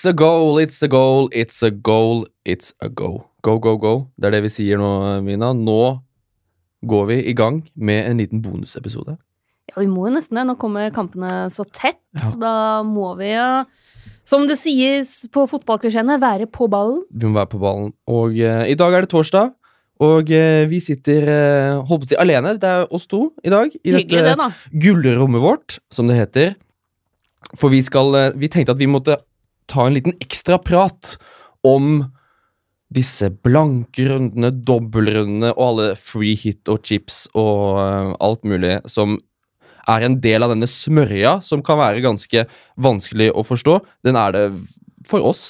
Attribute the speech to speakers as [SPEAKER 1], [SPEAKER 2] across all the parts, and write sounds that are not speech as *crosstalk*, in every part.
[SPEAKER 1] It's a goal, it's a goal, it's a goal, it's a go. Go, go, go. Det er det vi sier nå, Mina. Nå går vi i gang med en liten bonusepisode.
[SPEAKER 2] Ja, vi må jo nesten det. Nå kommer kampene så tett.
[SPEAKER 1] Ja.
[SPEAKER 2] Da må vi jo, som det sies på fotballklisjeene, være på ballen.
[SPEAKER 1] Vi må være på ballen. Og eh, i dag er det torsdag, og eh, vi sitter eh, holdt på å si alene. Det er oss to i dag. I
[SPEAKER 2] Hyggelig det, da.
[SPEAKER 1] gullrommet vårt, som det heter. For vi skal eh, Vi tenkte at vi måtte ta en liten ekstra prat om disse blanke rundene, dobbeltrundene og alle free hit og chips og uh, alt mulig som er en del av denne smørja, som kan være ganske vanskelig å forstå. Den er det for oss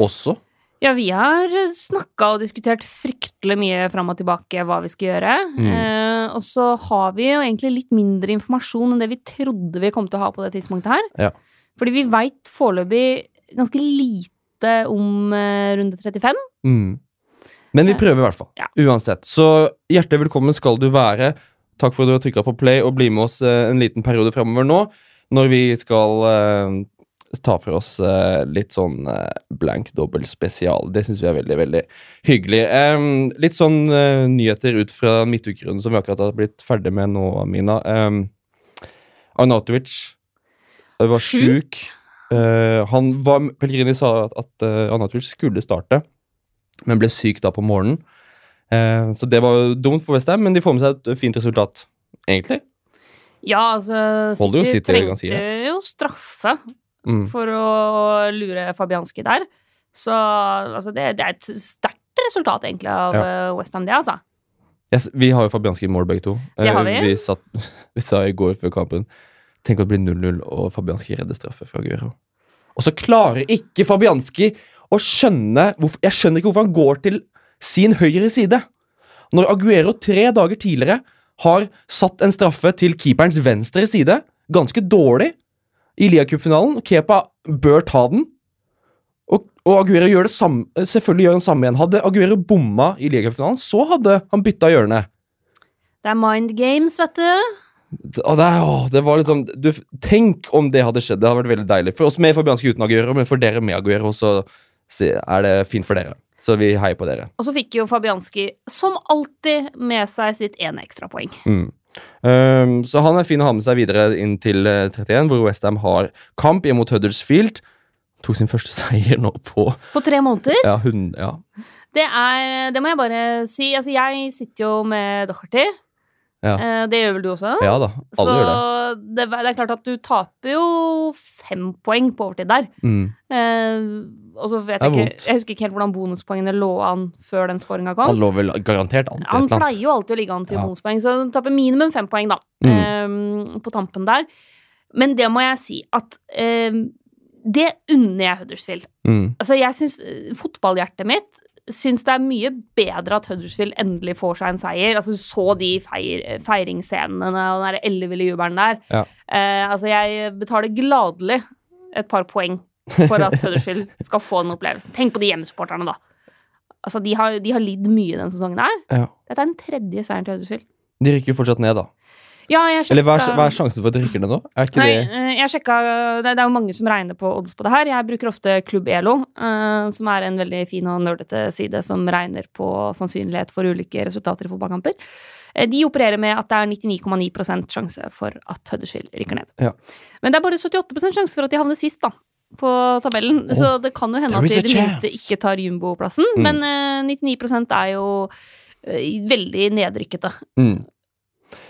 [SPEAKER 1] også.
[SPEAKER 2] Ja, vi har snakka og diskutert fryktelig mye fram og tilbake hva vi skal gjøre.
[SPEAKER 1] Mm.
[SPEAKER 2] Eh, og så har vi jo egentlig litt mindre informasjon enn det vi trodde vi kom til å ha på det tidspunktet her.
[SPEAKER 1] Ja.
[SPEAKER 2] Fordi vi veit foreløpig ganske lite om eh, runde 35.
[SPEAKER 1] Mm. Men vi prøver i hvert fall.
[SPEAKER 2] Ja.
[SPEAKER 1] Uansett. Så hjertelig velkommen skal du være. Takk for at du har trykka på play og bli med oss eh, en liten periode fremover nå, når vi skal eh, ta for oss uh, litt sånn uh, blank dobbel spesial. Det syns vi er veldig, veldig hyggelig. Um, litt sånn uh, nyheter ut fra midtukerunden som vi akkurat har blitt ferdig med nå, Mina. Um, Arnautovic var
[SPEAKER 2] Sjuk?
[SPEAKER 1] Eh, han var, Pellegrini sa at, at uh, Arnautovic skulle starte, men ble syk da på morgenen. Uh, så det var jo dumt for Westham, men de får med seg et fint resultat, egentlig.
[SPEAKER 2] Ja, altså
[SPEAKER 1] Holder
[SPEAKER 2] City
[SPEAKER 1] ganske
[SPEAKER 2] trengte jo straffe
[SPEAKER 1] Mm.
[SPEAKER 2] for å lure Fabianski der. Så altså, det, det er et sterkt resultat, egentlig, av
[SPEAKER 1] Ja.
[SPEAKER 2] Westham, det, altså.
[SPEAKER 1] Yes, vi har jo Fabianski i mål, begge to.
[SPEAKER 2] Det
[SPEAKER 1] Eh,
[SPEAKER 2] vi.
[SPEAKER 1] vi, satt, *laughs* vi sa i går før kampen Tenk at det blir 0-0, og Fabianski redder straffe fra Aguero. Og så klarer ikke Fabianski å skjønne hvorfor, Jeg skjønner ikke hvorfor han går til sin høyre side. Når Aguero tre dager tidligere har satt en straffe til keeperens venstre side, ganske dårlig, i Liacup-finalen, Kepa bør ta den. Og, og Aguero gjør det samme, selvfølgelig gjør han samme igjen. Hadde Aguero bomma i Liacupfinalen, så hadde han bytta hjørne.
[SPEAKER 2] Det er mind games, vet du.
[SPEAKER 1] Og det, å, det var liksom du, Tenk om det hadde skjedd. Det hadde vært veldig deilig. For oss med Fabianski uten Aguero, men for dere med Aguero, så er det fint for dere. Så vi heier på dere.
[SPEAKER 2] Og så fikk jo Fabianski, som alltid, med seg sitt ene ekstrapoeng.
[SPEAKER 1] Mm. Um, så han er fin å ha med seg videre inn til eh, 31, hvor Westham har kamp imot Huddersfield. Tok sin første *laughs* seier nå på
[SPEAKER 2] På tre måneder.
[SPEAKER 1] Ja, hun, ja.
[SPEAKER 2] Det er Det må jeg bare si. Altså, jeg sitter jo med Docherty.
[SPEAKER 1] Ja.
[SPEAKER 2] Eh, Det gjør vel du også?
[SPEAKER 1] ja da. Alle
[SPEAKER 2] så
[SPEAKER 1] gjør det.
[SPEAKER 2] det, det er klart at du taper jo fem poeng på overtid der.
[SPEAKER 1] Mm.
[SPEAKER 2] Eh, og så vet jeg ikke. Jeg husker ikke helt hvordan bonuspoengene lå an før den skåringa kom.
[SPEAKER 1] Han lå vel garantert an til
[SPEAKER 2] Han pleier jo alltid å ligge an til
[SPEAKER 1] Ja.
[SPEAKER 2] bonuspoeng, så han taper minimum fem poeng, da.
[SPEAKER 1] Mm.
[SPEAKER 2] eh, på tampen der. Men det må jeg si at eh, Det unner jeg Huddersfield.
[SPEAKER 1] Mm.
[SPEAKER 2] Altså, jeg syns Fotballhjertet mitt syns det er mye bedre at Huddersfield endelig får seg en seier. Altså, du så de feir, feiringsscenene og den elleville jubelen der.
[SPEAKER 1] Ja.
[SPEAKER 2] Eh, altså, jeg betaler gladelig et par poeng for at *laughs* Huddersfield skal få den opplevelsen. Tenk på de hjemmesupporterne, da. Altså, de har, de har lidd mye denne sesongen her.
[SPEAKER 1] Ja.
[SPEAKER 2] Dette er den tredje seieren til Huddersfield.
[SPEAKER 1] De rykker jo fortsatt ned, da.
[SPEAKER 2] Ja, jeg sjekka
[SPEAKER 1] Eller hva er, hva er sjansen for at du rykker ned nå? Er ikke
[SPEAKER 2] Nei,
[SPEAKER 1] det
[SPEAKER 2] eh, jeg sjekka det, det er jo mange som regner på odds på det her. Jeg bruker ofte Klubb Elo, uh, som er en veldig fin og nerdete side som regner på sannsynlighet for ulike resultater i fotballkamper. Eh, De opererer med at det er 99,9 sjanse for at Huddersfield rykker ned.
[SPEAKER 1] Ja.
[SPEAKER 2] Men det er bare 78% sjanse for at de havner sist, da. På tabellen.
[SPEAKER 1] Oh,
[SPEAKER 2] Så det kan jo hende at de i det minste ikke tar jumboplassen.
[SPEAKER 1] Mm.
[SPEAKER 2] Men uh, 99 er jo uh, veldig nedrykkete.
[SPEAKER 1] mm.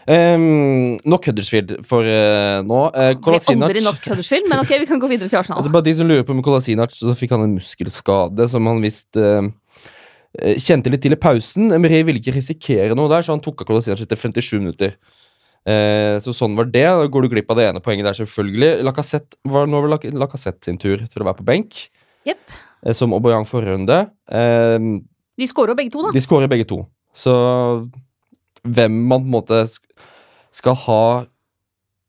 [SPEAKER 1] Ehm, Nok Huddersfield for uh, nå. Uh,
[SPEAKER 2] Det blir aldri nok Huddersfield, men ok, vi kan gå videre til Arsenal.
[SPEAKER 1] Altså bare De som lurer på med Kolasinac, så fikk han en muskelskade som han visst eh, eh, kjente litt til i pausen. Emery ville ikke risikere noe der, så han tok av Kolasinac etter 57 minutter. Uh, så sånn var det. Da går du glipp av det ene poenget der, selvfølgelig. Lacassette var nå vel Lac- Lacassette sin tur til å være på benk,
[SPEAKER 2] yep.
[SPEAKER 1] eh, som Aubameyang forrige runde. Eh,
[SPEAKER 2] De skårer begge to, da.
[SPEAKER 1] de skårer begge to. Så hvem man på en måte skal ha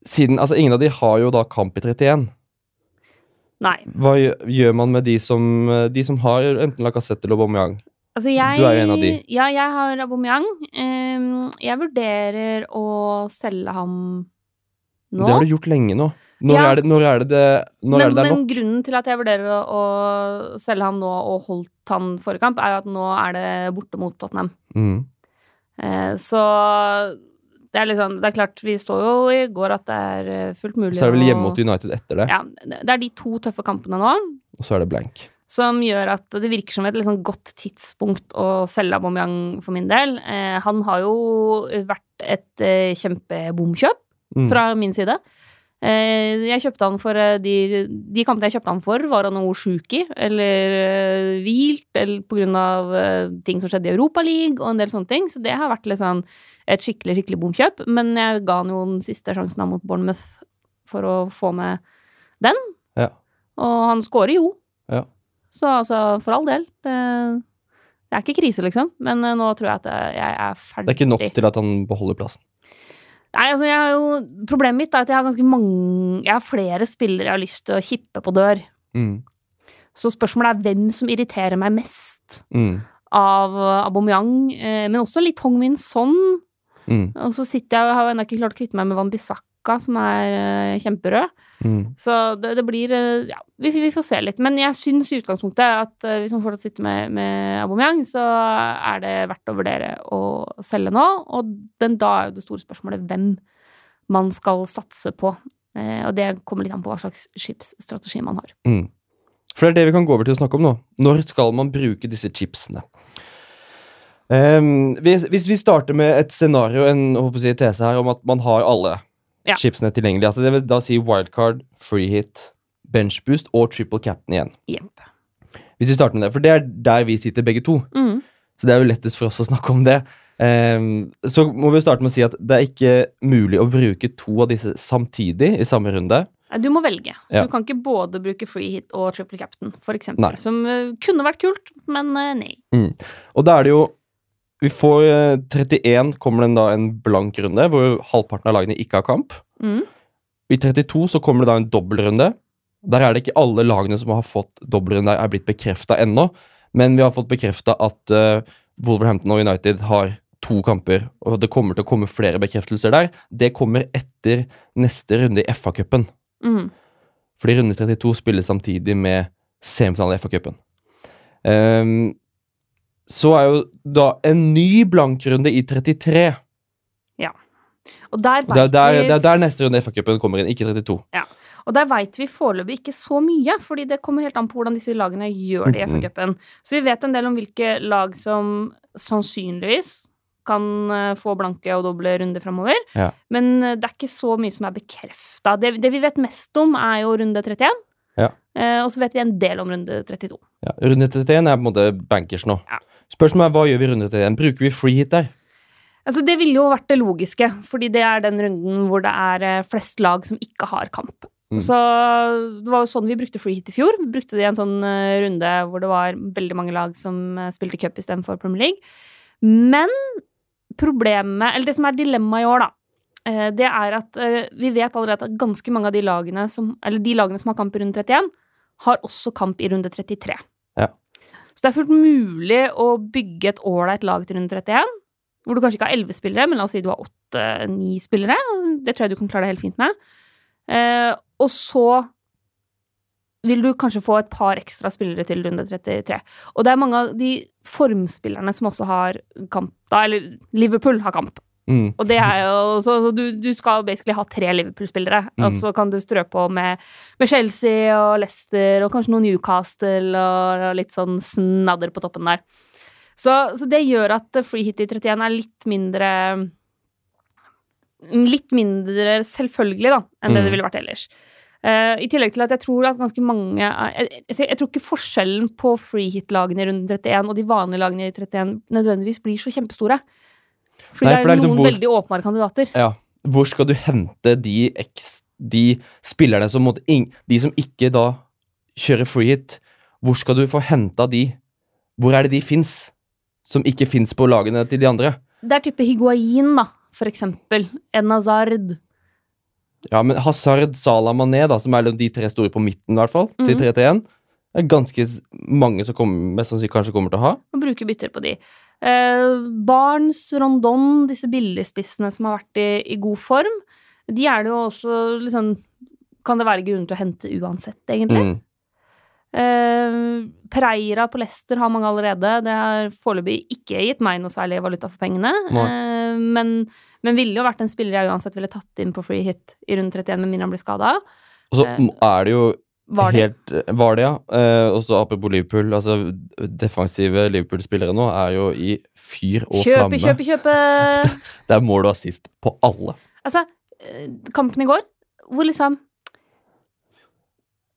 [SPEAKER 1] Siden Altså, ingen av de har jo da kamp i 31.
[SPEAKER 2] Nei.
[SPEAKER 1] Hva gjør, man med de som, de som har enten Lacassette eller Aubameyang?
[SPEAKER 2] Altså jeg,
[SPEAKER 1] Du er jo en av de.
[SPEAKER 2] Ja, jeg har Aubameyang. Ehm, jeg vurderer å selge ham nå.
[SPEAKER 1] Det har du gjort lenge nå. Når,
[SPEAKER 2] Ja.
[SPEAKER 1] er, det, når er det det Når
[SPEAKER 2] men,
[SPEAKER 1] er det er
[SPEAKER 2] men grunnen til at jeg vurderer å, å selge ham nå og holdt han forrige kamp, er jo at nå er det borte mot Tottenham.
[SPEAKER 1] Mm.
[SPEAKER 2] Eh, så det er liksom Det er klart, vi så jo i går at det er eh, fullt mulig
[SPEAKER 1] Så er det vel hjemme mot United etter det,
[SPEAKER 2] Ja, det er de to tøffe kampene nå
[SPEAKER 1] og så er det blank.
[SPEAKER 2] som gjør at det virker som et sånn godt tidspunkt å selge Aubameyang for min del. Eh, han har jo vært et eh, kjempebomkjøp
[SPEAKER 1] Mm.
[SPEAKER 2] fra min side. Eh, jeg kjøpte han for eh, de, de kampene jeg kjøpte han for, var han noe sjuk i, eller eh, hvilt, eller på grunn av ting som skjedde i Europaligaen og en del sånne ting. Så det har vært sånn et skikkelig, skikkelig bomkjøp. Men jeg ga han jo den siste sjansen mot Bournemouth for å få med den.
[SPEAKER 1] Ja.
[SPEAKER 2] Og han scorer jo.
[SPEAKER 1] Ja.
[SPEAKER 2] Så altså, for all del. Det, det er ikke krise, liksom. Men nå tror jeg at jeg er ferdig.
[SPEAKER 1] Det er ikke nok til at han beholder plassen.
[SPEAKER 2] Nei, altså, jeg har jo Problemet mitt er at jeg har ganske mange Jeg har flere spillere jeg har lyst til å kippe på dør.
[SPEAKER 1] Mm.
[SPEAKER 2] Så spørsmålet er hvem som irriterer meg mest
[SPEAKER 1] Mm.
[SPEAKER 2] av eh, Aubameyang, eh, men også litt Hong Min Son.
[SPEAKER 1] Mm.
[SPEAKER 2] Og så sitter jeg og har ennå ikke klart å kvitte meg med Van Bissaka, som er eh, kjemperød.
[SPEAKER 1] Mm.
[SPEAKER 2] Så det, det blir eh, Ja, vi, vi får se litt. Men jeg syns i utgangspunktet at eh, hvis man fortsatt sitter med, med Aubameyang, så er det verdt å vurdere å selge nå. Og den, da er jo det store spørsmålet hvem man skal satse på. Eh, og det kommer litt an på hva slags chipsstrategi man har.
[SPEAKER 1] Mm. For det er det vi kan gå over til å snakke om nå. Når skal man bruke disse chipsene? Um, hvis, hvis vi starter med et scenario, en si, tese her, om at man har alle
[SPEAKER 2] Ja.
[SPEAKER 1] chipsene tilgjengelig. Altså det vil da si wildcard, free hit, bench boost og triple captain igjen.
[SPEAKER 2] Yep.
[SPEAKER 1] Hvis vi starter med det, for det er der vi sitter begge to.
[SPEAKER 2] Mm.
[SPEAKER 1] Så det er jo lettest for oss å snakke om det. Um, så må vi starte med å si at det er ikke mulig å bruke to av disse samtidig i samme runde.
[SPEAKER 2] Du må velge. Så
[SPEAKER 1] Ja.
[SPEAKER 2] du kan ikke både bruke free hit og triple captain, for eksempel.
[SPEAKER 1] Nei.
[SPEAKER 2] Som eh, kunne vært kult, men nei. nei.
[SPEAKER 1] Og da er det jo Vi får eh, 31 kommer det da en blank runde, hvor halvparten av lagene ikke har kamp.
[SPEAKER 2] Mm.
[SPEAKER 1] I 32 så kommer det da en dobbeltrunde. Der er det ikke alle lagene som har fått dobbeltrunde, er blitt bekrefta ennå. Men vi har fått bekrefta at uh, Wolverhampton og United har to kamper, og det kommer til å komme flere bekreftelser der. Det kommer etter neste runde i FA-cupen.
[SPEAKER 2] Mm.
[SPEAKER 1] Fordi runde 32 spilles samtidig med semifinalen i FA-cupen. Ehm, så er jo da en ny blankrunde i 33. Ja.
[SPEAKER 2] Og der
[SPEAKER 1] Og Det er
[SPEAKER 2] vet
[SPEAKER 1] der,
[SPEAKER 2] vi
[SPEAKER 1] det er der neste runde i FA-cupen kommer inn, ikke 32. Ja.
[SPEAKER 2] Og der veit vi foreløpig ikke så mye, fordi det kommer helt an på hvordan disse lagene gjør det i. FA-cupen. Så vi vet en del om hvilke lag som sannsynligvis kan eh, få blanke og doble runder framover.
[SPEAKER 1] Ja.
[SPEAKER 2] Men eh, det er ikke så mye som er bekrefta. Det, det vi vet mest om, er jo runde 31.
[SPEAKER 1] Ja.
[SPEAKER 2] Eh, og så vet vi en del om runde 32.
[SPEAKER 1] Ja, runde 31 er på en måte bankers nå.
[SPEAKER 2] Ja.
[SPEAKER 1] Spørsmålet er hva gjør vi i runde 31? Bruker vi free hit der?
[SPEAKER 2] Altså, det ville jo vært det logiske, fordi det er den runden hvor det er eh, flest lag som ikke har kamp.
[SPEAKER 1] Mm.
[SPEAKER 2] Så det var jo sånn vi brukte free hit i fjor. Vi brukte det i en sånn eh, runde hvor det var veldig mange lag som eh, spilte cup istedenfor Premier League. Men problemet, eller det som er dilemmaet i år, da, det er at vi vet allerede at ganske mange av de lagene som, eller de lagene som har kamp i runde 31, har også kamp i runde 33. Så det er fullt mulig å bygge et ålreit lag til runde 31, hvor du kanskje ikke har elleve spillere, men la oss si du har åtte-ni spillere. Det tror jeg du kan klare deg helt fint med. Eh, og så vil du kanskje få et par ekstra spillere til runde 33. Og det er mange av de formspillerne som også har kamp, da, eller Liverpool har kamp.
[SPEAKER 1] Mm.
[SPEAKER 2] Og det er jo Så du, du skal basically ha tre Liverpool-spillere.
[SPEAKER 1] Mm.
[SPEAKER 2] Og så kan du strø på med, med Chelsea og Leicester og kanskje noen Newcastle og, og litt sånn snadder på toppen der. Så, så det gjør at free hit i 31 er litt mindre Litt mindre selvfølgelig, da, enn det
[SPEAKER 1] Mm.
[SPEAKER 2] det ville vært ellers. Uh, I tillegg til at jeg tror at ganske mange jeg, jeg, jeg tror ikke forskjellen på free hit-lagene i runde 31 og de vanlige lagene i 31 nødvendigvis blir så kjempestore. Fordi
[SPEAKER 1] Nei,
[SPEAKER 2] det er
[SPEAKER 1] for det er liksom
[SPEAKER 2] noen
[SPEAKER 1] hvor-
[SPEAKER 2] veldig åpenbare kandidater.
[SPEAKER 1] Ja. Hvor skal du hente de, eks, de spillerne som måtte ing, De som ikke da kjører free hit, hvor skal du få henta de? Hvor er det de fins? Som ikke fins på lagene til de andre?
[SPEAKER 2] Det er type Higuain, da, for eksempel. En Hazard.
[SPEAKER 1] Ja, men Hazard, Salah, Mané, da, som er de tre store på midten, i hvert fall, til
[SPEAKER 2] Mhm.
[SPEAKER 1] 31, det er ganske mange som kommer, mest sannsynlig kanskje kommer til å ha.
[SPEAKER 2] Og bruker bytter på de. Eh, Barnes, Rondon, disse billigspissene som har vært i, i god form, de er det jo også liksom kan det være grunn til å hente uansett, egentlig.
[SPEAKER 1] Mm.
[SPEAKER 2] Eh, Pereira på Leicester har mange allerede. Det har foreløpig ikke gitt meg noe særlig valuta for pengene. Eh, men, men ville jo vært en spiller jeg uansett ville tatt inn på free hit i runde 31 med mindre han blir skada.
[SPEAKER 1] Og så
[SPEAKER 2] Eh,
[SPEAKER 1] er det jo
[SPEAKER 2] Var det?
[SPEAKER 1] helt Var det, ja. Eh, og så apropos Liverpool. altså Defensive Liverpool-spillere nå er jo i fyr og
[SPEAKER 2] Kjøpe,
[SPEAKER 1] flamme.
[SPEAKER 2] kjøpe, kjøpe! *laughs*
[SPEAKER 1] Det er mål og assist på alle.
[SPEAKER 2] Altså, eh, kampen i går, hvor liksom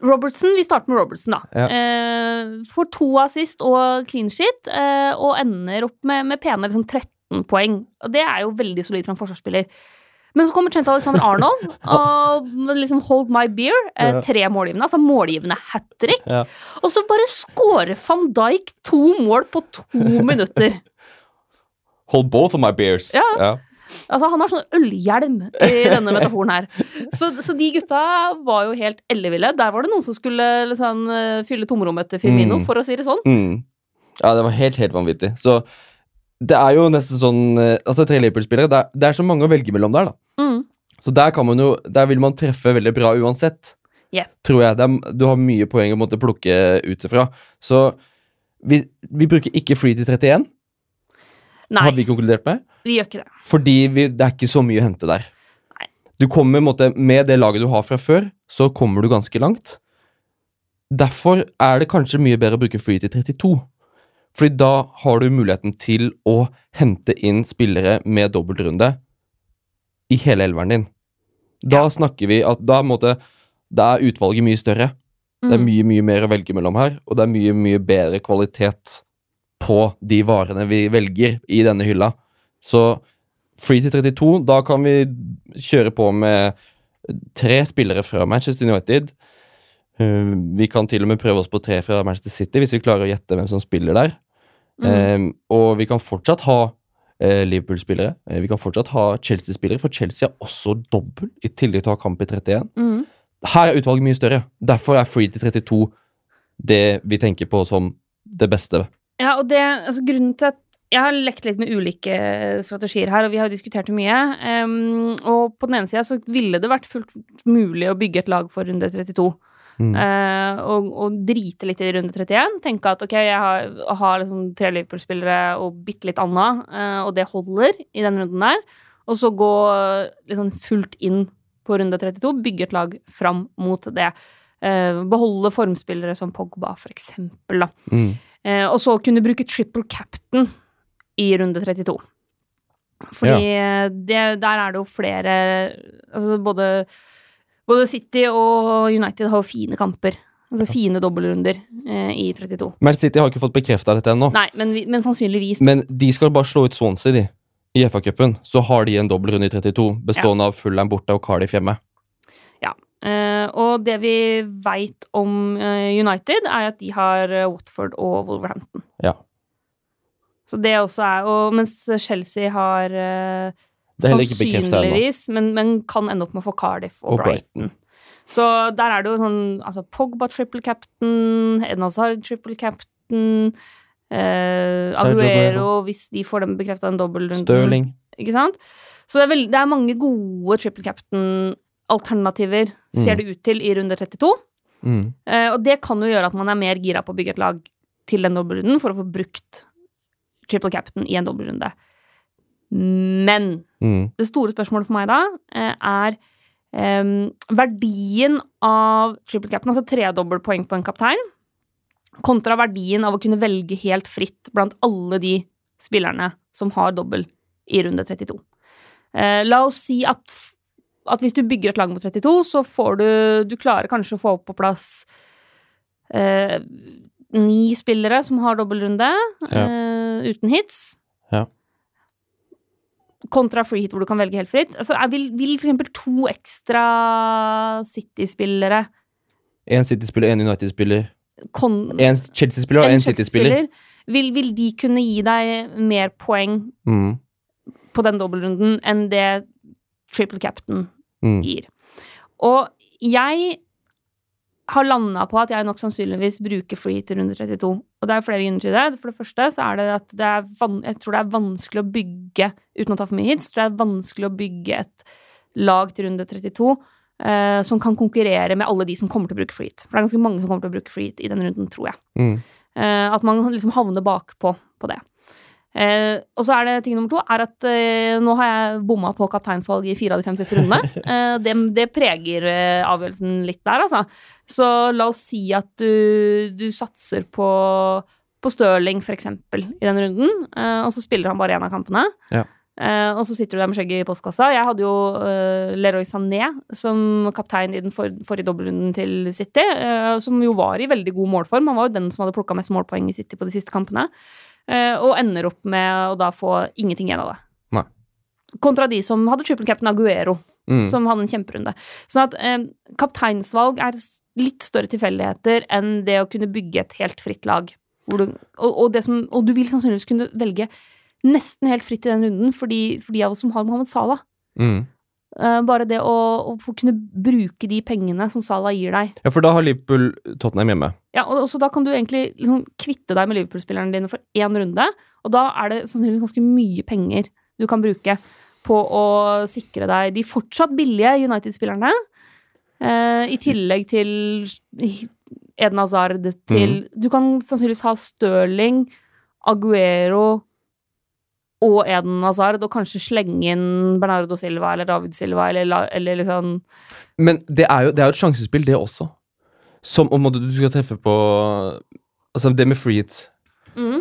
[SPEAKER 2] Robertson, Vi starter med Robertson, da.
[SPEAKER 1] Ja.
[SPEAKER 2] Eh, får to assist og clean shit, eh, og ender opp med, med pene liksom 13 poeng. Og det er jo veldig solid for en forsvarsspiller. Men så kommer Trent Alexander Arnold *laughs* og liksom hold my beer. Eh, tre målgivende, altså målgivende hat trick.
[SPEAKER 1] Ja.
[SPEAKER 2] Og så bare scorer van Dijk to mål på to *laughs* minutter.
[SPEAKER 1] Hold both of my beers.
[SPEAKER 2] Ja. Altså, han har sånn ølhjelm i *laughs* denne metaforen her. Så, så de gutta var jo helt elleville. Der var det noen som skulle liksom, eh, fylle tomrommet til Firmino,
[SPEAKER 1] Mm.
[SPEAKER 2] for å si det sånn.
[SPEAKER 1] Mm. ja, det var helt, helt vanvittig. Så det er jo nesten sånn eh, Altså, tre Liverpool-spillere, det, det er så mange å velge mellom der, da.
[SPEAKER 2] Mm.
[SPEAKER 1] Så der kan man jo Der vil man treffe veldig bra uansett.
[SPEAKER 2] Yeah.
[SPEAKER 1] Tror jeg. Det er, du har mye poeng å måtte plukke ut ifra. Så vi, vi bruker ikke free til 31,
[SPEAKER 2] Nei,
[SPEAKER 1] har vi konkludert med.
[SPEAKER 2] vi gjør ikke det.
[SPEAKER 1] Fordi vi, det er ikke så mye å hente der.
[SPEAKER 2] Nei.
[SPEAKER 1] Du kommer måte, Med det laget du har fra før, så kommer du ganske langt. Derfor er det kanskje mye bedre å bruke free til 32. Fordi da har du muligheten til å hente inn spillere med dobbeltrunde i hele elveren din. Da snakker vi at da, måtte, da er utvalget mye større. Det er
[SPEAKER 2] Mm.
[SPEAKER 1] mye mye mer å velge mellom her, og det er mye mye bedre kvalitet på de varene vi velger i denne hylla. Så free til 32, da kan vi kjøre på med tre spillere fra Manchester United. Eh, vi kan til og med prøve oss på tre fra Manchester City, hvis vi klarer å gjette hvem som spiller der.
[SPEAKER 2] Mm.
[SPEAKER 1] Eh, og vi kan fortsatt ha eh, Liverpool-spillere. Eh, vi kan fortsatt ha Chelsea-spillere, for Chelsea har også dobbel, i tillegg til å ha kamp i 31.
[SPEAKER 2] Mm.
[SPEAKER 1] Her er utvalget mye større. Derfor er free til 32 det vi tenker på som det beste.
[SPEAKER 2] Ja, og det, altså grunnen til at jeg har lekt litt med ulike strategier her, og vi har jo diskutert det mye. Um, og på den ene sida så ville det vært fullt mulig å bygge et lag for runde 32.
[SPEAKER 1] Mm.
[SPEAKER 2] Eh, og, og drite litt i runde 31. Tenke at ok, jeg har, har liksom tre Liverpool-spillere og bitte litt annet, eh, og det holder i den runden der. Og så gå liksom fullt inn på runde 32, bygge et lag fram mot det. Eh, beholde formspillere som Pogba, for eksempel, da.
[SPEAKER 1] Mm.
[SPEAKER 2] Eh, og så kunne bruke triple captain i runde 32. Fordi ja. det, der er det jo flere Altså både, både City og United har jo fine kamper. Altså fine dobbeltrunder eh, i 32.
[SPEAKER 1] Man City har ikke fått bekrefta dette ennå,
[SPEAKER 2] Nei, men, men sannsynligvis.
[SPEAKER 1] men de skal bare slå ut Swansea, de. I FA-cupen. Så har de en dobbeltrunde i 32, bestående av Fulham borte og Cardiff hjemme.
[SPEAKER 2] Eh, og det vi veit om eh, United, er at de har eh, Watford og Wolverhampton.
[SPEAKER 1] Ja.
[SPEAKER 2] Så det også er og Mens Chelsea har eh, sannsynligvis, men, men kan ende opp med å få Cardiff og,
[SPEAKER 1] Og
[SPEAKER 2] Brighton. Så der er det jo sånn altså Pogba triple captain, Edna Hazard triple captain, eh, Aguero hvis de får dem bekrefta en dobbeltrunde.
[SPEAKER 1] Stirling.
[SPEAKER 2] Ikke sant? Så det er, veld, det er mange gode triple captain-alternativer, ser
[SPEAKER 1] Mm.
[SPEAKER 2] det ut til, i runde 32.
[SPEAKER 1] Mm.
[SPEAKER 2] Eh, og det kan jo gjøre at man er mer gira på å bygge et lag til den dobbeltrunden for å få brukt triple captain i en dobbeltrunde. Men
[SPEAKER 1] Mm.
[SPEAKER 2] det store spørsmålet for meg da eh, er um, verdien av triple captain, altså tredobbel poeng på en kaptein, kontra verdien av å kunne velge helt fritt blant alle de spillerne som har dobbel i runde 32. Uh, la oss si at, at hvis du bygger et lag mot 32, så får du Du klarer kanskje å få på plass uh, ni spillere som har dobbeltrunde, uh, uten hits.
[SPEAKER 1] Ja.
[SPEAKER 2] Kontra free hit, hvor du kan velge helt fritt. Altså, vil, vil eksempel to ekstra City-spillere
[SPEAKER 1] En City-spiller, en United-spiller.
[SPEAKER 2] Én
[SPEAKER 1] En Chelsea-spiller og
[SPEAKER 2] en
[SPEAKER 1] en City-spiller.
[SPEAKER 2] vil, vil de kunne gi deg mer poeng
[SPEAKER 1] Mm.
[SPEAKER 2] på den dobbeltrunden enn det triple captain
[SPEAKER 1] Mm.
[SPEAKER 2] gir. Og jeg har landa på at jeg nok sannsynligvis bruker free til runde 32. Og det er flere grunner til det. For det første så er det at det er jeg tror det er vanskelig å bygge uten å ta for mye hits. Tror det er vanskelig å bygge et lag til runde 32 eh, som kan konkurrere med alle de som kommer til å bruke free hit. For det er ganske mange som kommer til å bruke free hit i den runden, tror jeg.
[SPEAKER 1] Mm.
[SPEAKER 2] Eh, at man liksom havner bakpå på det. Eh, og så er det ting nummer to er at eh, nå har jeg bomma på kapteinsvalg i fire av de fem siste rundene. *laughs* Eh, det, det preger eh, avgjørelsen litt der, altså. Så la oss si at du, du satser på, på Stirling, for eksempel, i den runden, eh, og så spiller han bare én av kampene.
[SPEAKER 1] Ja.
[SPEAKER 2] Eh, og så sitter du der med skjegget i postkassa. Jeg hadde jo Leroy Sané som kaptein i den for, forrige dobbeltrunden til City, som jo var i veldig god målform. Han var jo den som hadde plukka mest målpoeng i City på de siste kampene. Eh, og ender opp med å da få ingenting igjen av det.
[SPEAKER 1] Nei.
[SPEAKER 2] Kontra de som hadde triple cap'n Aguero,
[SPEAKER 1] Mm.
[SPEAKER 2] som hadde en kjemperunde. Sånn at eh, kapteinsvalg er litt større tilfeldigheter enn det å kunne bygge et helt fritt lag. Du, og, og, det som, og du vil sannsynligvis kunne velge nesten helt fritt i den runden for de, for de av oss som har Mohammed Salah.
[SPEAKER 1] Mm.
[SPEAKER 2] Eh, bare det å, å få kunne bruke de pengene som Salah gir deg.
[SPEAKER 1] Ja, for da har Liverpool Tottenham hjemme.
[SPEAKER 2] Ja, og så Da kan du egentlig liksom kvitte deg med Liverpool-spillerne dine for én runde. Og da er det sannsynligvis ganske mye penger du kan bruke på å sikre deg de fortsatt billige United-spillerne. Eh, I tillegg til Eden Hazard til Du kan sannsynligvis ha Stirling, Aguero og Eden Hazard, og kanskje slenge inn Bernardo Silva eller David Silva eller, eller liksom
[SPEAKER 1] Men det er jo, det er jo et sjansespill, det også. Som om du, du skal treffe på Altså, det med free hit.
[SPEAKER 2] mm,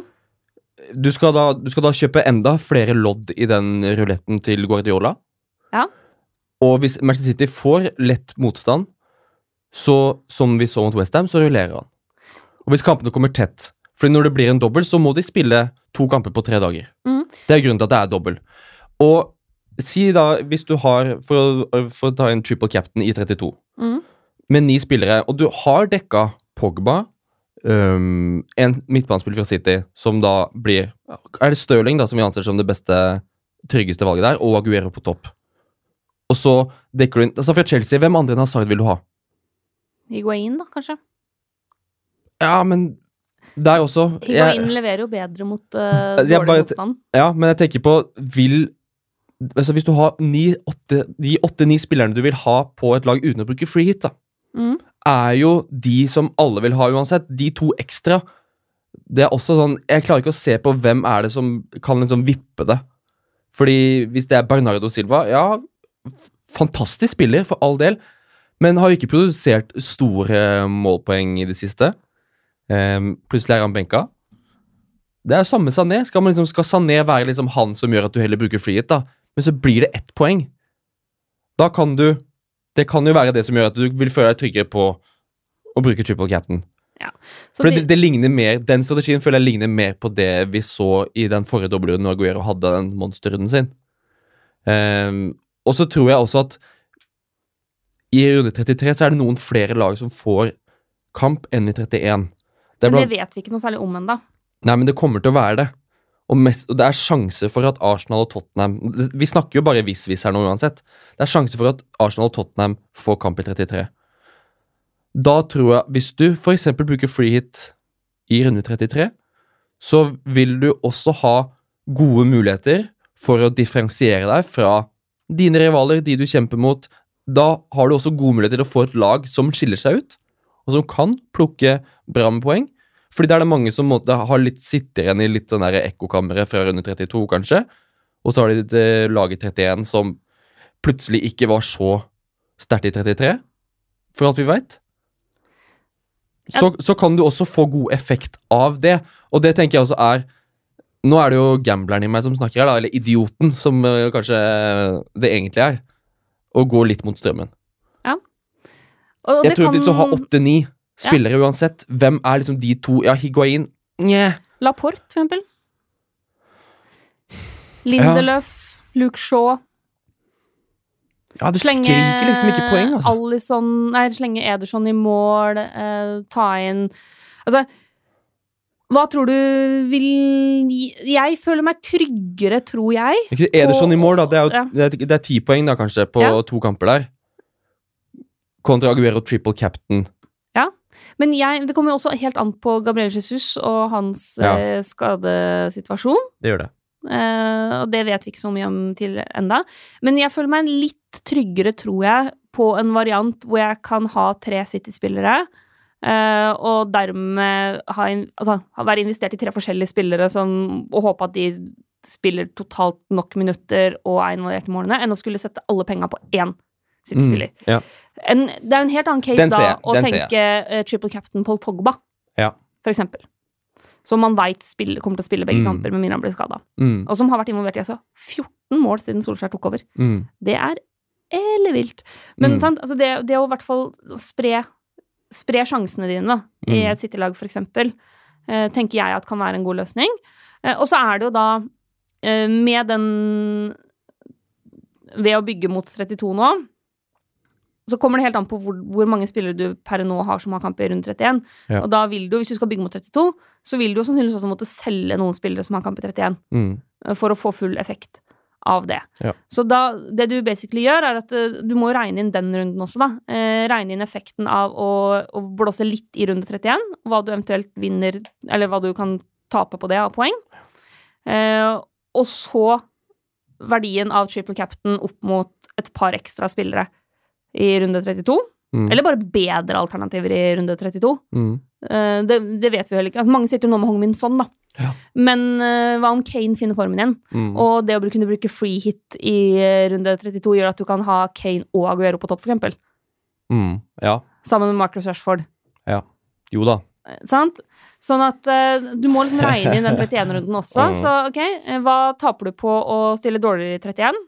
[SPEAKER 1] Du skal, da, du skal da kjøpe enda flere lodd i den ruletten til Guardiola.
[SPEAKER 2] Ja.
[SPEAKER 1] Og hvis Manchester City får lett motstand, så, som vi så mot Westham, så rullerer han. Og hvis kampene kommer tett Fordi når det blir en dobbel, så må de spille to kamper på tre dager.
[SPEAKER 2] Mm.
[SPEAKER 1] Det er grunnen til at det er dobbel. Og si da, hvis du har For å, for å ta en triple captain i 32
[SPEAKER 2] mm,
[SPEAKER 1] med ni spillere, og du har dekka Pogba, um, en midtbanespiller fra City, som da blir Er det Stirling da, som vi anser som det beste, tryggeste valget der, og Aguero på topp. Og så dekker du inn altså Fra Chelsea, hvem andre enn Hazard vil du ha?
[SPEAKER 2] Higuain, da, kanskje.
[SPEAKER 1] Ja, men der også
[SPEAKER 2] Higuain leverer jo bedre mot uh, dårlig
[SPEAKER 1] bare-
[SPEAKER 2] motstand.
[SPEAKER 1] Ja, men jeg tenker på Vil altså Hvis du har ni, åtte, de åtte-ni spillerne du vil ha på et lag uten å bruke free hit, da,
[SPEAKER 2] Mm.
[SPEAKER 1] er jo de som alle vil ha uansett. De to ekstra. Det er også sånn Jeg klarer ikke å se på hvem er det som kan liksom vippe det. Fordi hvis det er Bernardo Silva Ja, fantastisk spiller, for all del. Men har jo ikke produsert store målpoeng i det siste. Ehm, plutselig er han benka. Det er jo samme Sané. Skal, man liksom, skal Sané være liksom han som gjør at du heller bruker frihet, da? Men så blir det ett poeng. Da kan du Det kan jo være det som gjør at du vil føle deg tryggere på å bruke triple cap'n.
[SPEAKER 2] Ja.
[SPEAKER 1] For det, det ligner mer, Den strategien føler jeg ligner mer på det vi så i den forrige dobbeltrunden når Aguero hadde den monsterrunden sin. Um, og så tror jeg også at i runde 33 så er det noen flere lag som får kamp enn i 31. Det
[SPEAKER 2] men
[SPEAKER 1] blant,
[SPEAKER 2] det vet vi ikke noe særlig om ennå.
[SPEAKER 1] Nei, men det kommer til å være det. Og, mest, og det er sjanse for at Arsenal og Tottenham Vi snakker jo bare hvis-hvis her nå uansett. Det er sjanse for at Arsenal og Tottenham får kamp i 33. Da tror jeg Hvis du f.eks. bruker free hit i runde 33, så vil du også ha gode muligheter for å differensiere deg fra dine rivaler, de du kjemper mot. Da har du også gode muligheter til å få et lag som skiller seg ut, og som kan plukke bra med poeng. Fordi det er det mange som måtte har litt sitter igjen i litt sånn ekkokammeret fra runde 32, kanskje. Og så har de det laget 31 som plutselig ikke var så sterkt i 33, for alt vi veit. Så, så kan du også få god effekt av det. Og det tenker jeg også er Nå er det jo gambleren i meg som snakker her, da, eller idioten, som øh, kanskje det egentlig er. Å gå litt mot strømmen.
[SPEAKER 2] Og
[SPEAKER 1] Jeg tror
[SPEAKER 2] kan
[SPEAKER 1] hvis du har åtte-ni spillere uansett, hvem er liksom de to Ja, Higuain Nja.
[SPEAKER 2] Laporte, for eksempel. Lindeløf, Luke Shaw.
[SPEAKER 1] Ja, det
[SPEAKER 2] Slenge
[SPEAKER 1] skriker liksom ikke poeng, altså.
[SPEAKER 2] Allison Nei, slenge Ederson i mål. eh, ta inn Altså, hva tror du vil Jeg føler meg tryggere, tror jeg.
[SPEAKER 1] Ikke Ederson i mål, da. Det er jo
[SPEAKER 2] Ja.
[SPEAKER 1] det er, det er ti poeng, da, kanskje, på
[SPEAKER 2] Ja.
[SPEAKER 1] to kamper der. Kontra Aguero triple captain.
[SPEAKER 2] Men jeg, det kommer jo også helt an på Gabriel Jesus og hans
[SPEAKER 1] Ja.
[SPEAKER 2] eh, skadesituasjon.
[SPEAKER 1] Det gjør det.
[SPEAKER 2] Eh, og det vet vi ikke så mye om til enda. Men jeg føler meg litt tryggere, tror jeg, på en variant hvor jeg kan ha tre City-spillere, eh, og dermed ha, in, altså, være investert i tre forskjellige spillere som, og håpe at de spiller totalt nok minutter og er involvert i målene, enn å skulle sette alle penga på én City-spiller.
[SPEAKER 1] Mm, ja.
[SPEAKER 2] En, det er jo en helt annen case da å tenke uh, triple captain Paul Pogba,
[SPEAKER 1] Ja.
[SPEAKER 2] for eksempel. Som man veit kommer til å spille begge
[SPEAKER 1] Mm.
[SPEAKER 2] kamper med mindre han blir skada.
[SPEAKER 1] Mm,
[SPEAKER 2] Og som har vært involvert i altså 14 mål siden Solskjær tok over.
[SPEAKER 1] mm,
[SPEAKER 2] Det er ellevilt. Men
[SPEAKER 1] Mm.
[SPEAKER 2] sant, altså det, det å i hvert fall spre, spre sjansene dine da, i
[SPEAKER 1] Mm.
[SPEAKER 2] et City-lag, for eksempel, eh, tenker jeg at kan være en god løsning. Uh, og så er det jo da, med den Ved å bygge mot 32 nå, så kommer det helt an på hvor, hvor mange spillere du per nå har som har kamp i rundt 31.
[SPEAKER 1] Ja.
[SPEAKER 2] Og da vil du, hvis du skal bygge mot 32, så vil du jo sannsynligvis også måtte selge noen spillere som har kamp i 31
[SPEAKER 1] mm.
[SPEAKER 2] eh, for å få full effekt av det.
[SPEAKER 1] Ja.
[SPEAKER 2] Så da, det du basically gjør, er at eh, du må regne inn den runden også, da. Eh, regne inn effekten av å, å blåse litt i runde 31, hva du eventuelt vinner, eller hva du kan tape på det av poeng. Eh, og så verdien av triple captain opp mot et par ekstra spillere i runde 32.
[SPEAKER 1] Mm.
[SPEAKER 2] Eller bare bedre alternativer i runde 32.
[SPEAKER 1] Mm.
[SPEAKER 2] Eh, det, det vet vi heller ikke. Altså, mange sitter nå med Hong Min Son, da.
[SPEAKER 1] Ja.
[SPEAKER 2] Men eh, hva om Kane finner formen igjen?
[SPEAKER 1] Mm.
[SPEAKER 2] Og det å kunne bruke free hit i eh, runde 32 gjør at du kan ha Kane og Aguero på topp, for eksempel.
[SPEAKER 1] Mm. Ja.
[SPEAKER 2] Sammen med Marcus Rashford.
[SPEAKER 1] Jo da.
[SPEAKER 2] Sant? Sånn at uh, du må liksom regne inn den *laughs* 31-runden også.
[SPEAKER 1] Mm.
[SPEAKER 2] Så ok, hva taper du på å stille dårligere i 31?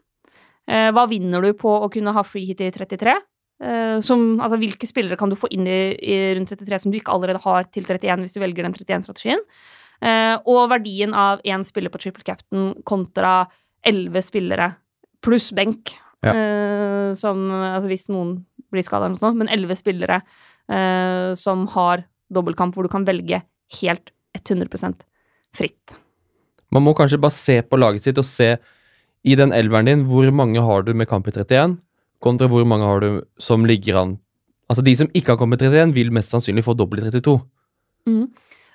[SPEAKER 2] Eh, hva vinner du på å kunne ha free hit i 33? Eh, som, altså, hvilke spillere kan du få inn i, i rundt 33 som du ikke allerede har til 31, hvis du velger den 31-strategien? Eh, og verdien av én spiller på triple captain kontra elleve spillere pluss benk.
[SPEAKER 1] Ja.
[SPEAKER 2] Som Altså hvis noen blir skada eller noe, men elleve spillere som har dobbeltkamp hvor du kan velge helt 100% fritt.
[SPEAKER 1] Man må kanskje bare se på laget sitt og se i den elveren din hvor mange har du med kamp i 31, kontra hvor mange har du som ligger an Altså De som ikke har kommet i 31, vil mest sannsynlig få dobbelt i 32.
[SPEAKER 2] Mm.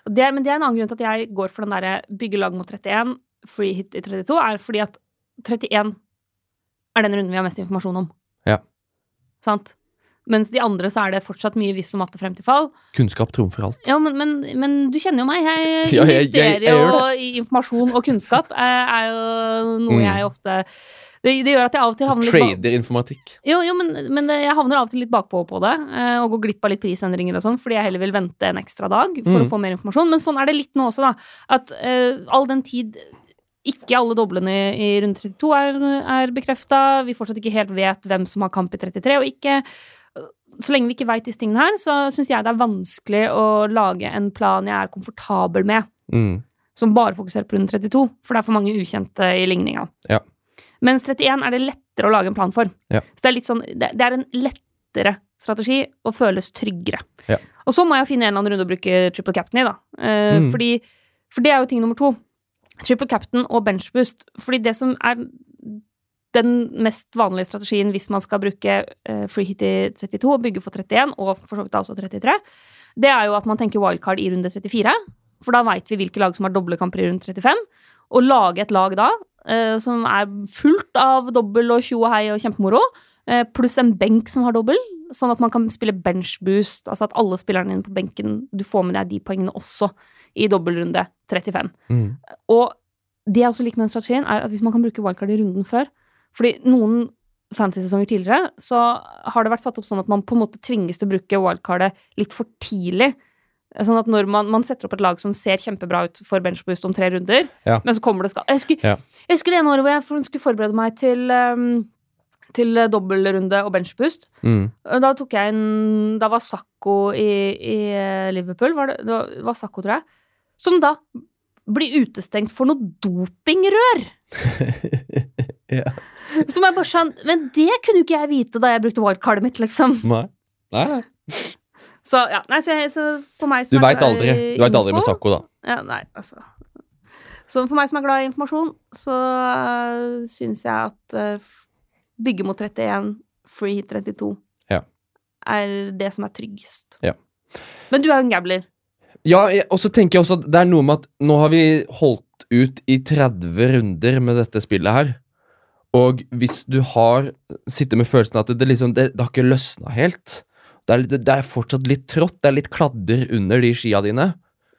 [SPEAKER 2] det, men det er en annen grunn til at jeg går for den derre bygge lag mot 31, free hit i 32, er fordi at 31 er den runden vi har mest informasjon om.
[SPEAKER 1] Ja.
[SPEAKER 2] Sant? Mens de andre så er det fortsatt mye viss og matte frem til fall.
[SPEAKER 1] Kunnskap trumfer alt.
[SPEAKER 2] Ja, men, men, men du kjenner jo meg. Jeg *laughs*
[SPEAKER 1] Ja,
[SPEAKER 2] investerer jo i informasjon og kunnskap. Er, er jo noe
[SPEAKER 1] Mm.
[SPEAKER 2] jeg ofte det, det gjør at jeg av og til havner litt
[SPEAKER 1] Trader informatikk.
[SPEAKER 2] Jo, jo, men, men jeg havner av og til litt bakpå på det, eh, og går glipp av litt prisendringer og sånn, fordi jeg heller vil vente en ekstra dag for
[SPEAKER 1] Mm.
[SPEAKER 2] å få mer informasjon. Men sånn er det litt nå også, da. At uh, all den tid ikke alle doblene i, i runde 32 er, er bekrefta, vi fortsatt ikke helt vet hvem som har kamp i 33 og ikke. Så lenge vi ikke veit disse tingene her, så syns jeg det er vanskelig å lage en plan jeg er komfortabel med,
[SPEAKER 1] Mm.
[SPEAKER 2] som bare fokuserer på runde 32, for det er for mange ukjente i ligninga.
[SPEAKER 1] Ja.
[SPEAKER 2] Mens 31 er det lettere å lage en plan for.
[SPEAKER 1] Ja.
[SPEAKER 2] Så det er litt sånn, det, det er en lettere strategi og føles tryggere.
[SPEAKER 1] Ja.
[SPEAKER 2] Og så må jeg finne en eller annen runde å bruke triple captain i, da. Eh,
[SPEAKER 1] Mm.
[SPEAKER 2] fordi, for det er jo ting nummer to. Triple captain og bench boost. Fordi det som er den mest vanlige strategien hvis man skal bruke freehit free hit i 32 og bygge for 31, og for så vidt også 33, det er jo at man tenker wildcard i runde 34. For da veit vi hvilke lag som har doble kamper i runde 35. Og lage et lag da eh, som er fullt av dobbel og tjo og hei og kjempemoro, eh, pluss en benk som har dobbel, sånn at man kan spille bench boost, altså at alle spillerne dine på benken, du får med deg de poengene også i dobbeltrunde 35.
[SPEAKER 1] Mm.
[SPEAKER 2] Og det jeg også liker med den strategien, er at hvis man kan bruke wildcard i runden før Fordi noen fantasy-sesonger tidligere så har det vært satt opp sånn at man på en måte tvinges til å bruke wildcardet litt for tidlig. Sånn at når man, man setter opp et lag som ser kjempebra ut for benchboost om tre runder,
[SPEAKER 1] Ja.
[SPEAKER 2] men så kommer det skal Jeg husker,
[SPEAKER 1] Ja.
[SPEAKER 2] jeg husker det ene året hvor jeg skulle forberede meg til um, til dobbeltrunde og benchboost.
[SPEAKER 1] Mm.
[SPEAKER 2] Da tok jeg en Da var Sakko i, i eh, Liverpool, var det, det var Sakko, tror jeg, som da blir utestengt for noe dopingrør! *laughs*
[SPEAKER 1] ja.
[SPEAKER 2] Som er bare sånn Men det kunne jo ikke jeg vite da jeg brukte wildcardet mitt, liksom.
[SPEAKER 1] Nei. Nei.
[SPEAKER 2] Så ja, nei, så, jeg- så for meg
[SPEAKER 1] Du
[SPEAKER 2] som er
[SPEAKER 1] veit aldri. Du vet aldri med Sakko, da.
[SPEAKER 2] Ja, nei, altså. Så for meg som er glad i informasjon, så uh, syns jeg at uh, bygge mot 31, free hit 32,
[SPEAKER 1] Ja.
[SPEAKER 2] er det som er tryggest.
[SPEAKER 1] Ja.
[SPEAKER 2] Men du er jo en gambler.
[SPEAKER 1] Ja, og så tenker jeg også at det er noe med at nå har vi holdt ut i 30 runder med dette spillet her. Og hvis du har sitter med følelsen at det, liksom, det, det har ikke løsna helt det er, det er fortsatt litt trått, det er litt kladder under de skia dine.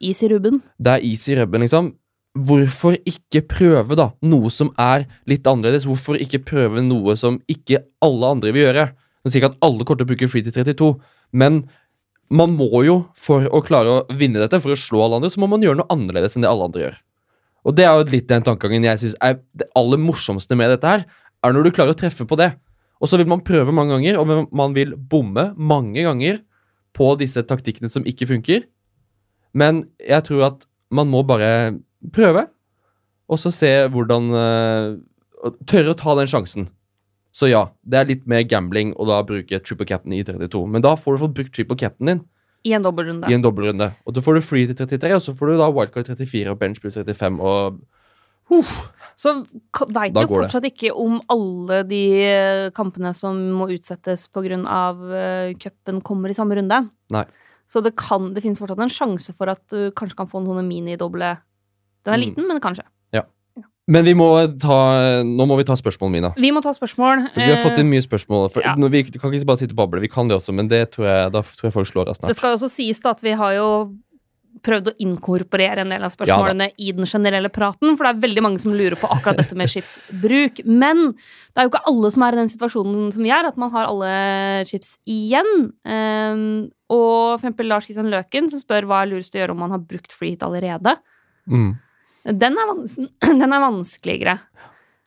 [SPEAKER 2] Is i rubben.
[SPEAKER 1] Det er is i rubben, liksom. Hvorfor ikke prøve da noe som er litt annerledes? Hvorfor ikke prøve noe som ikke alle andre vil gjøre? Nå sier ikke at alle kommer til å bruke free til 32, men man må jo, for å klare å vinne dette, for å slå alle andre, så må man gjøre noe annerledes enn det alle andre gjør. Og det er jo litt den tankegangen jeg syns er det aller morsomste med dette her, er når du klarer å treffe på det. Og så vil man prøve mange ganger, og man vil bomme mange ganger på disse taktikkene som ikke funker. Men jeg tror at man må bare prøve, og så se hvordan uh, Tørre å ta den sjansen. Så ja, det er litt mer gambling å da bruke triple cap'n i 32. Men da får du fått brukt triple cap'n din
[SPEAKER 2] I en dobbeltrunde.
[SPEAKER 1] i en dobbeltrunde. Og da får du free til 33, og så får du da wildcard 34 og bench pluss 35 og uh.
[SPEAKER 2] Så veit
[SPEAKER 1] du
[SPEAKER 2] jo
[SPEAKER 1] det.
[SPEAKER 2] fortsatt ikke om alle de eh, kampene som må utsettes pga. Uh, cupen, kommer i samme runde.
[SPEAKER 1] Nei.
[SPEAKER 2] Så det, kan, det finnes fortsatt en sjanse for at du kanskje kan få en sånne minidoble. Den er
[SPEAKER 1] Mm.
[SPEAKER 2] liten, men kanskje.
[SPEAKER 1] Men vi må ta, nå må vi ta spørsmålene mine.
[SPEAKER 2] Vi må ta spørsmål.
[SPEAKER 1] For vi har fått
[SPEAKER 2] Eh,
[SPEAKER 1] inn mye spørsmål. For,
[SPEAKER 2] ja.
[SPEAKER 1] vi kan ikke bare sitte og bable, vi kan det også, men det tror jeg, da tror jeg folk slår av
[SPEAKER 2] Det skal også sies da at vi har jo prøvd å inkorporere en del av spørsmålene i den generelle praten, for det er veldig mange som lurer på akkurat dette med chipsbruk. Men det er jo ikke alle som er i den situasjonen som vi er, at man har alle chips igjen. Um, og for eksempel Lars Kristian Løken som spør hva er lurest å gjøre om man har brukt freehit allerede.
[SPEAKER 1] Mm.
[SPEAKER 2] Den er, vans *clears throat* den er vanskeligere.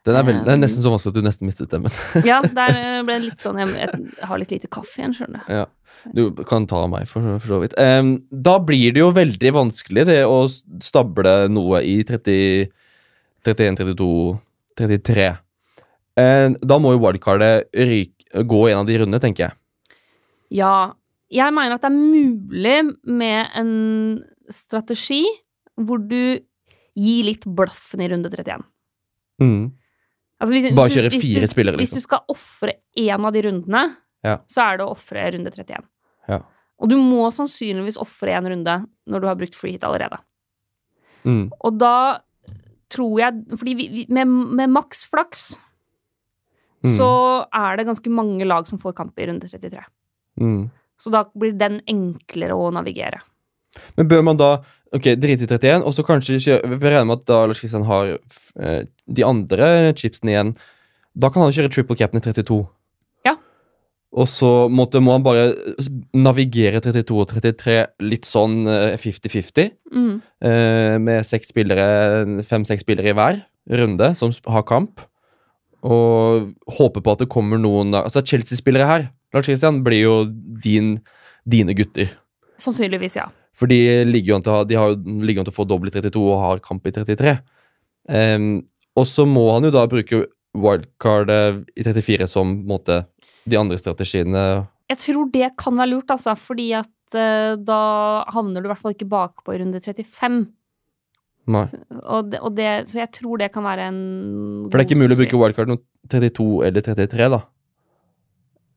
[SPEAKER 1] Den er, veldig, den er
[SPEAKER 2] Um.
[SPEAKER 1] nesten så vanskelig at du nesten mistet stemmen. *laughs*
[SPEAKER 2] Ja, *laughs* der ble det litt sånn Jeg, jeg har litt lite kaffe igjen, skjønner du.
[SPEAKER 1] Ja. Du kan ta meg, for, for så vidt. Um, da blir det jo veldig vanskelig det å stable noe i 30, 31, 32, 33. Um, da må jo wildcardet ryke, gå en av de rundene, tenker jeg.
[SPEAKER 2] Ja. Jeg mener at det er mulig med en strategi hvor du gir litt blaffen i runde 31.
[SPEAKER 1] Mm.
[SPEAKER 2] Altså, hvis,
[SPEAKER 1] Bare
[SPEAKER 2] hvis
[SPEAKER 1] kjøre
[SPEAKER 2] hvis
[SPEAKER 1] fire
[SPEAKER 2] du,
[SPEAKER 1] spillere,
[SPEAKER 2] Hvis
[SPEAKER 1] liksom.
[SPEAKER 2] du skal ofre én av de rundene,
[SPEAKER 1] Ja.
[SPEAKER 2] så er det å ofre runde 31.
[SPEAKER 1] Ja.
[SPEAKER 2] Og du må sannsynligvis ofre én runde når du har brukt free hit allerede.
[SPEAKER 1] Mm.
[SPEAKER 2] Og da tror jeg Fordi vi, vi, med, med maks flaks
[SPEAKER 1] Mm.
[SPEAKER 2] så er det ganske mange lag som får kamp i runde 33.
[SPEAKER 1] Mm.
[SPEAKER 2] Så da blir den enklere å navigere.
[SPEAKER 1] Men bør man da Ok, drite i 31, og så kanskje kjøre Vi regner med at da Lars Kristian har eh, de andre chipsene igjen. Da kan han kjøre triple cap'n i 32.
[SPEAKER 2] Ja.
[SPEAKER 1] Og så måtte, må han bare navigere 32 og 33 litt sånn eh, 50-50.
[SPEAKER 2] Mm.
[SPEAKER 1] eh, med seks spillere, fem-seks spillere i hver runde som har kamp. Og håpe på at det kommer noen Altså Chelsea-spillere her, Lars Kristian, blir jo din, dine gutter.
[SPEAKER 2] Sannsynligvis, ja.
[SPEAKER 1] For de ligger jo an til, ha- de har, ligger an til å få dobbel i 32 og har kamp i 33. Um, og så må han jo da bruke wildcard eh, i 34 som måte de andre strategiene
[SPEAKER 2] Jeg tror det kan være lurt, altså, fordi at uh, da havner du i hvert fall ikke bakpå i runde 35.
[SPEAKER 1] Nei.
[SPEAKER 2] Og det, og det, så jeg tror det kan være en
[SPEAKER 1] For det er ikke mulig å bruke wildcard når 32 eller 33, da.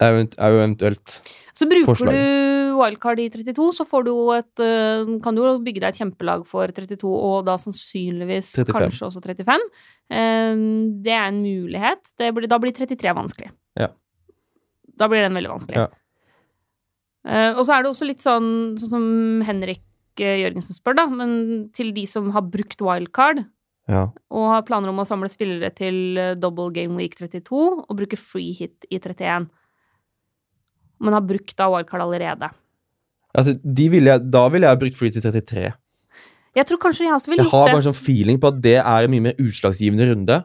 [SPEAKER 1] Er jo event- er eventuelt
[SPEAKER 2] Så bruker
[SPEAKER 1] forslag.
[SPEAKER 2] du wildcard i 32, så får du et eh, Kan du jo bygge deg et kjempelag for 32, og da sannsynligvis
[SPEAKER 1] 35.
[SPEAKER 2] kanskje også 35. Eh, det er en mulighet. Det blir, da blir 33 vanskelig.
[SPEAKER 1] Ja.
[SPEAKER 2] Da blir den veldig vanskelig.
[SPEAKER 1] Ja.
[SPEAKER 2] Eh, og så er det også litt sånn, sånn som Henrik eh, Jørgensen spør, da, men til de som har brukt wildcard,
[SPEAKER 1] Ja.
[SPEAKER 2] og har planer om å samle spillere til double game week 32 og bruke free hit i 31. Men har brukt da wildcard allerede.
[SPEAKER 1] Altså, de ville jeg, da ville jeg brukt free til 33.
[SPEAKER 2] Jeg tror kanskje jeg også ville
[SPEAKER 1] Jeg har bare en sånn feeling på at det er en mye mer utslagsgivende runde.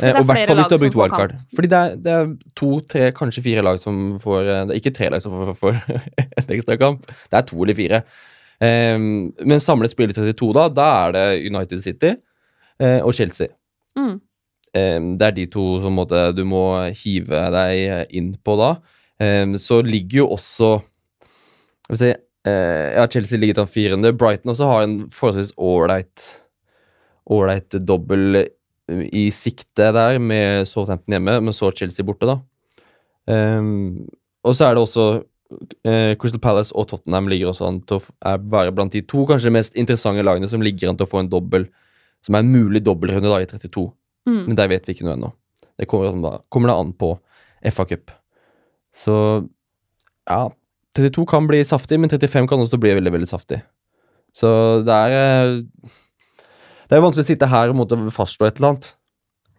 [SPEAKER 1] Eh, og i hvert fall hvis du har brukt wildcard. Fordi det er, det er to, tre, kanskje fire lag som får eh, Det er ikke tre lag som får, *laughs* får en ekstra kamp. Det er to eller fire. Um, men samlet spill i 32, da, da er det United City eh, og Chelsea.
[SPEAKER 2] Mm.
[SPEAKER 1] Um, det er de to som måtte, du må hive deg inn på da. Um, så ligger jo også Skal vi si eh, Ja, Chelsea ligger til 400. Brighton også har en forholdsvis ålreit dobbel i sikte der, med Southampton hjemme, men så Chelsea borte, da. Um, og så er det også uh, Crystal Palace og Tottenham ligger også an til å være blant de to kanskje mest interessante lagene som ligger an til å få en dobbel, som er en mulig dobbeltrunde da i 32.
[SPEAKER 2] Mm.
[SPEAKER 1] Men der vet vi ikke noe ennå. Det kommer, kommer det an på FA Cup. Så ja 32 kan bli saftig, men 35 kan også bli veldig, veldig saftig. Så det er eh, Det er jo vanskelig å sitte her og måtte fastslå et eller annet.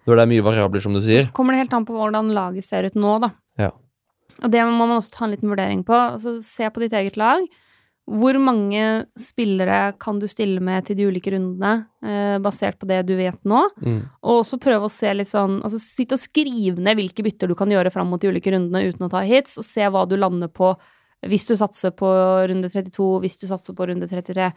[SPEAKER 1] Når det er mye variabler, som du sier.
[SPEAKER 2] Så kommer det helt an på hvordan laget ser ut nå, da.
[SPEAKER 1] Ja.
[SPEAKER 2] Og det må man også ta en liten vurdering på. Altså, se på ditt eget lag. Hvor mange spillere kan du stille med til de ulike rundene, eh, basert på det du vet nå?
[SPEAKER 1] Mm.
[SPEAKER 2] Og også prøve å se litt sånn Altså sitt og skriv ned hvilke bytter du kan gjøre fram mot de ulike rundene uten å ta hits, og se hva du lander på hvis du satser på runde 32, hvis du satser på runde 33,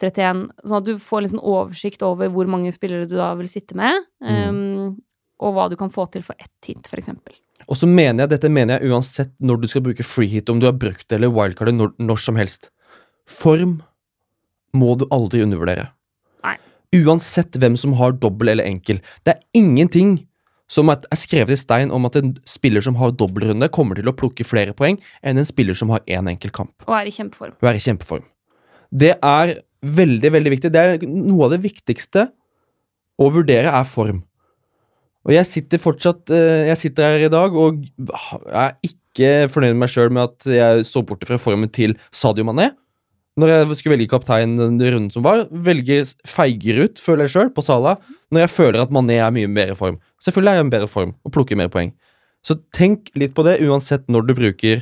[SPEAKER 2] 31, sånn at du får sånn oversikt over hvor mange spillere du da vil sitte med, um, og hva du kan få til for ett hit, eksempel.
[SPEAKER 1] Og så mener jeg, dette mener jeg uansett når du skal bruke free hit, om du har brukt det eller wildcard når, når som helst. Form må du aldri undervurdere.
[SPEAKER 2] Nei.
[SPEAKER 1] Uansett hvem som har dobbel eller enkel. Det er ingenting som er skrevet i stein om at en spiller som har dobbeltrunde, kommer til å plukke flere poeng enn en spiller som har én enkel kamp
[SPEAKER 2] Og er i kjempeform.
[SPEAKER 1] og er i kjempeform. Det er veldig, veldig viktig. Det er noe av det viktigste å vurdere, er form. Og jeg sitter fortsatt eh, Jeg sitter her i dag og er ikke fornøyd med meg sjøl med at jeg så bort fra formen til Sadio Mané. Når jeg skulle velge kaptein den runden som var, velger feiger ut, føler jeg sjøl, på Sala, når jeg føler at Mané er mye bedre form. Selvfølgelig er jeg i en bedre form og plukker mer poeng. Så tenk litt på det, uansett når du bruker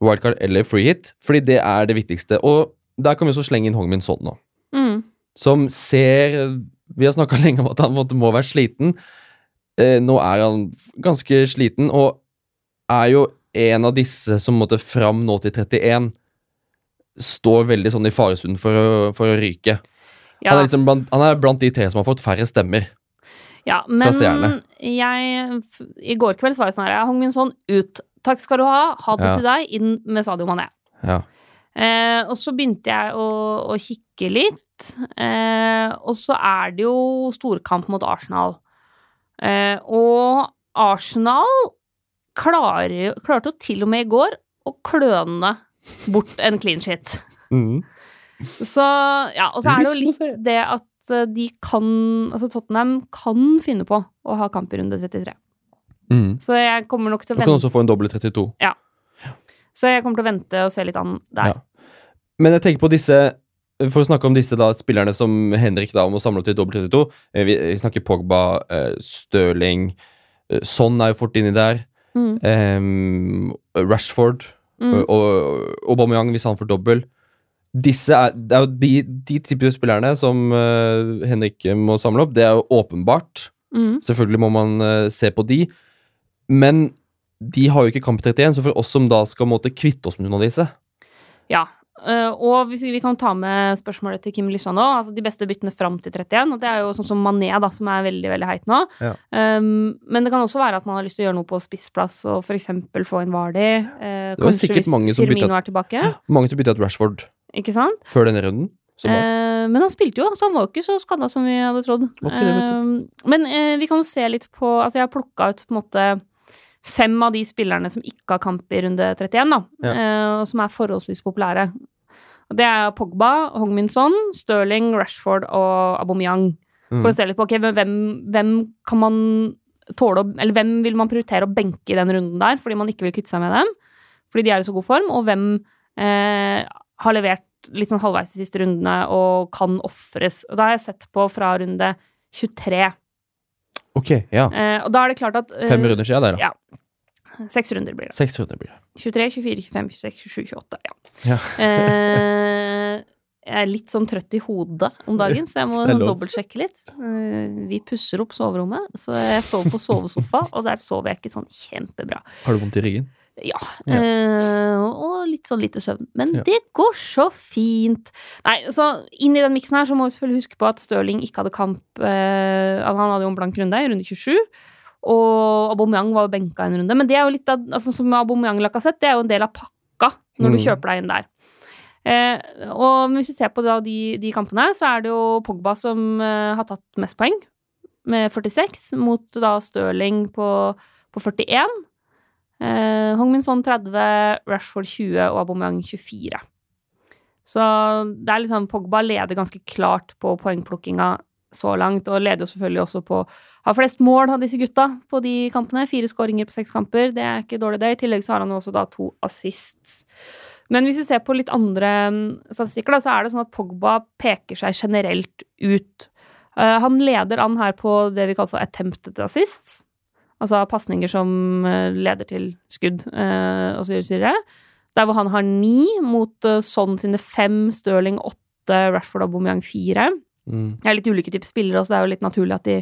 [SPEAKER 1] wildcard eller free hit, fordi det er det viktigste. Og der kan vi også slenge inn Hongmin Son nå,
[SPEAKER 2] Mm.
[SPEAKER 1] som ser Vi har snakka *laughs* lenge om at han måtte, må være sliten. Eh, nå er han ganske sliten, og er jo en av disse som måtte fram nå til 31. Står veldig sånn i faresund for, for å ryke.
[SPEAKER 2] Ja,
[SPEAKER 1] Han, er liksom blant, han er blant de tre som har fått færre stemmer.
[SPEAKER 2] ja, men jeg I går kveld var jeg sånn her Hong Min sånn ut. Takk skal du ha. Ha det
[SPEAKER 1] Ja.
[SPEAKER 2] til deg. Inn med Sadio Mané.
[SPEAKER 1] Ja.
[SPEAKER 2] Eh, og så begynte jeg å, å kikke litt, eh, og så er det jo storkamp mot Arsenal. Eh, og Arsenal klarer, klarte jo til og med i går å kløne bort en clean shit.
[SPEAKER 1] Mm.
[SPEAKER 2] Så ja, og så er det jo
[SPEAKER 1] til å
[SPEAKER 2] litt det at eh, de kan Altså Tottenham kan finne på å ha kamp i runde 33.
[SPEAKER 1] Mm.
[SPEAKER 2] Så jeg kommer nok til å vente Du kan
[SPEAKER 1] også få en dobbel 32.
[SPEAKER 2] Så jeg kommer til å vente og se litt an der.
[SPEAKER 1] Ja. Men jeg tenker på disse For å snakke om disse da spillerne som Henrik da må samle opp til dobbelt 32 eh, vi, vi snakker Pogba, uh, Stirling eh, Son er jo fort inni der.
[SPEAKER 2] Mm,
[SPEAKER 1] Um, Rashford
[SPEAKER 2] mm,
[SPEAKER 1] og, Aubameyang hvis han får dobbel. Disse er, det er jo de, de typer spillerne som uh, Henrik må samle opp. Det er jo åpenbart.
[SPEAKER 2] mm.
[SPEAKER 1] Selvfølgelig må man uh, se på de. Men de har jo ikke kamp i 31, så for oss som da skal måtte kvitte oss med noen av disse
[SPEAKER 2] Ja. Eh, og vi, vi kan ta med spørsmålet til Kim Lisha òg. Altså de beste byttene fram til 31. Og det er jo sånn som Mané, da, som er veldig veldig heit nå.
[SPEAKER 1] Ja.
[SPEAKER 2] Um, men det kan også være at man har lyst til å gjøre noe på spissplass og f.eks. få inn Vardi. Uh,
[SPEAKER 1] Det var sikkert mange som
[SPEAKER 2] tilbake. *gasps*
[SPEAKER 1] Mange som bytta ut Rashford
[SPEAKER 2] Ikke sant?
[SPEAKER 1] før denne runden. Uh.
[SPEAKER 2] Eh, men han spilte jo, så han var jo ikke så skada som vi hadde trodd.
[SPEAKER 1] Det,
[SPEAKER 2] Eh, men eh, vi kan jo se litt på Altså, jeg har plukka ut på en måte fem av de spillerne som ikke har kamp i runde 31, da,
[SPEAKER 1] Ja.
[SPEAKER 2] eh, og som er forholdsvis populære. Og Det er Pogba, Hongminson, Min Sterling, Rashford og Aubameyang.
[SPEAKER 1] Mm.
[SPEAKER 2] For å se litt på ok, men hvem, hvem kan man tåle å Eller hvem vil man prioritere å benke i den runden der, fordi man ikke vil kvitte seg med dem? Fordi de er i så god form. Og hvem eh, har levert litt sånn halvveis de siste rundene og kan ofres? Og da har jeg sett på fra runde 23.
[SPEAKER 1] Ok, ja.
[SPEAKER 2] Eh, og da er det klart at eh,
[SPEAKER 1] Fem runder siden der, da.
[SPEAKER 2] ja. Seks runder blir det.
[SPEAKER 1] Seks runder blir det.
[SPEAKER 2] 23, 24, 25, 26, 27, 28. Ja.
[SPEAKER 1] Ja.
[SPEAKER 2] Eh, jeg er litt sånn trøtt i hodet om dagen, så jeg må *laughs* dobbeltsjekke litt. Eh, vi pusser opp soverommet, så jeg sover på sovesofa, og der sover jeg ikke sånn kjempebra.
[SPEAKER 1] Har du vondt i ryggen?
[SPEAKER 2] Ja.
[SPEAKER 1] Ja.
[SPEAKER 2] eh, og litt sånn lite søvn. Men
[SPEAKER 1] Ja.
[SPEAKER 2] det går så fint. Nei, så inn i den miksen her så må vi selvfølgelig huske på at Stirling ikke hadde kamp eh, Han hadde jo en blank runde i runde 27. Og Aubameyang var jo benka en runde. Men det er jo litt av, altså som Aubameyang Lacassette, det er jo en del av pakka når du
[SPEAKER 1] Mm.
[SPEAKER 2] kjøper deg inn der. Eh, og hvis vi ser på da de, de kampene, så er det jo Pogba som eh, har tatt mest poeng, med 46, mot da Stirling på, på 41. Eh, Hongminson Son 30, Rashford 20 og Aubameyang 24. Så det er liksom Pogba leder ganske klart på poengplukkinga så langt, og leder jo selvfølgelig også på Har flest mål av disse gutta på de kampene. Fire skåringer på seks kamper. Det er ikke dårlig, det. I tillegg så har han også da to assists. Men hvis vi ser på litt andre mm, statistikker, da, så er det sånn at Pogba peker seg generelt ut. Eh, han leder an her på det vi kaller for attempted assists. Altså pasninger som eh, leder til skudd, uh, og så videre. Der hvor han har ni, mot uh, Son sine fem, Stirling åtte, Rashford og Aubameyang fire.
[SPEAKER 1] Mm.
[SPEAKER 2] Det er litt ulike typer spillere, så det er jo litt naturlig at de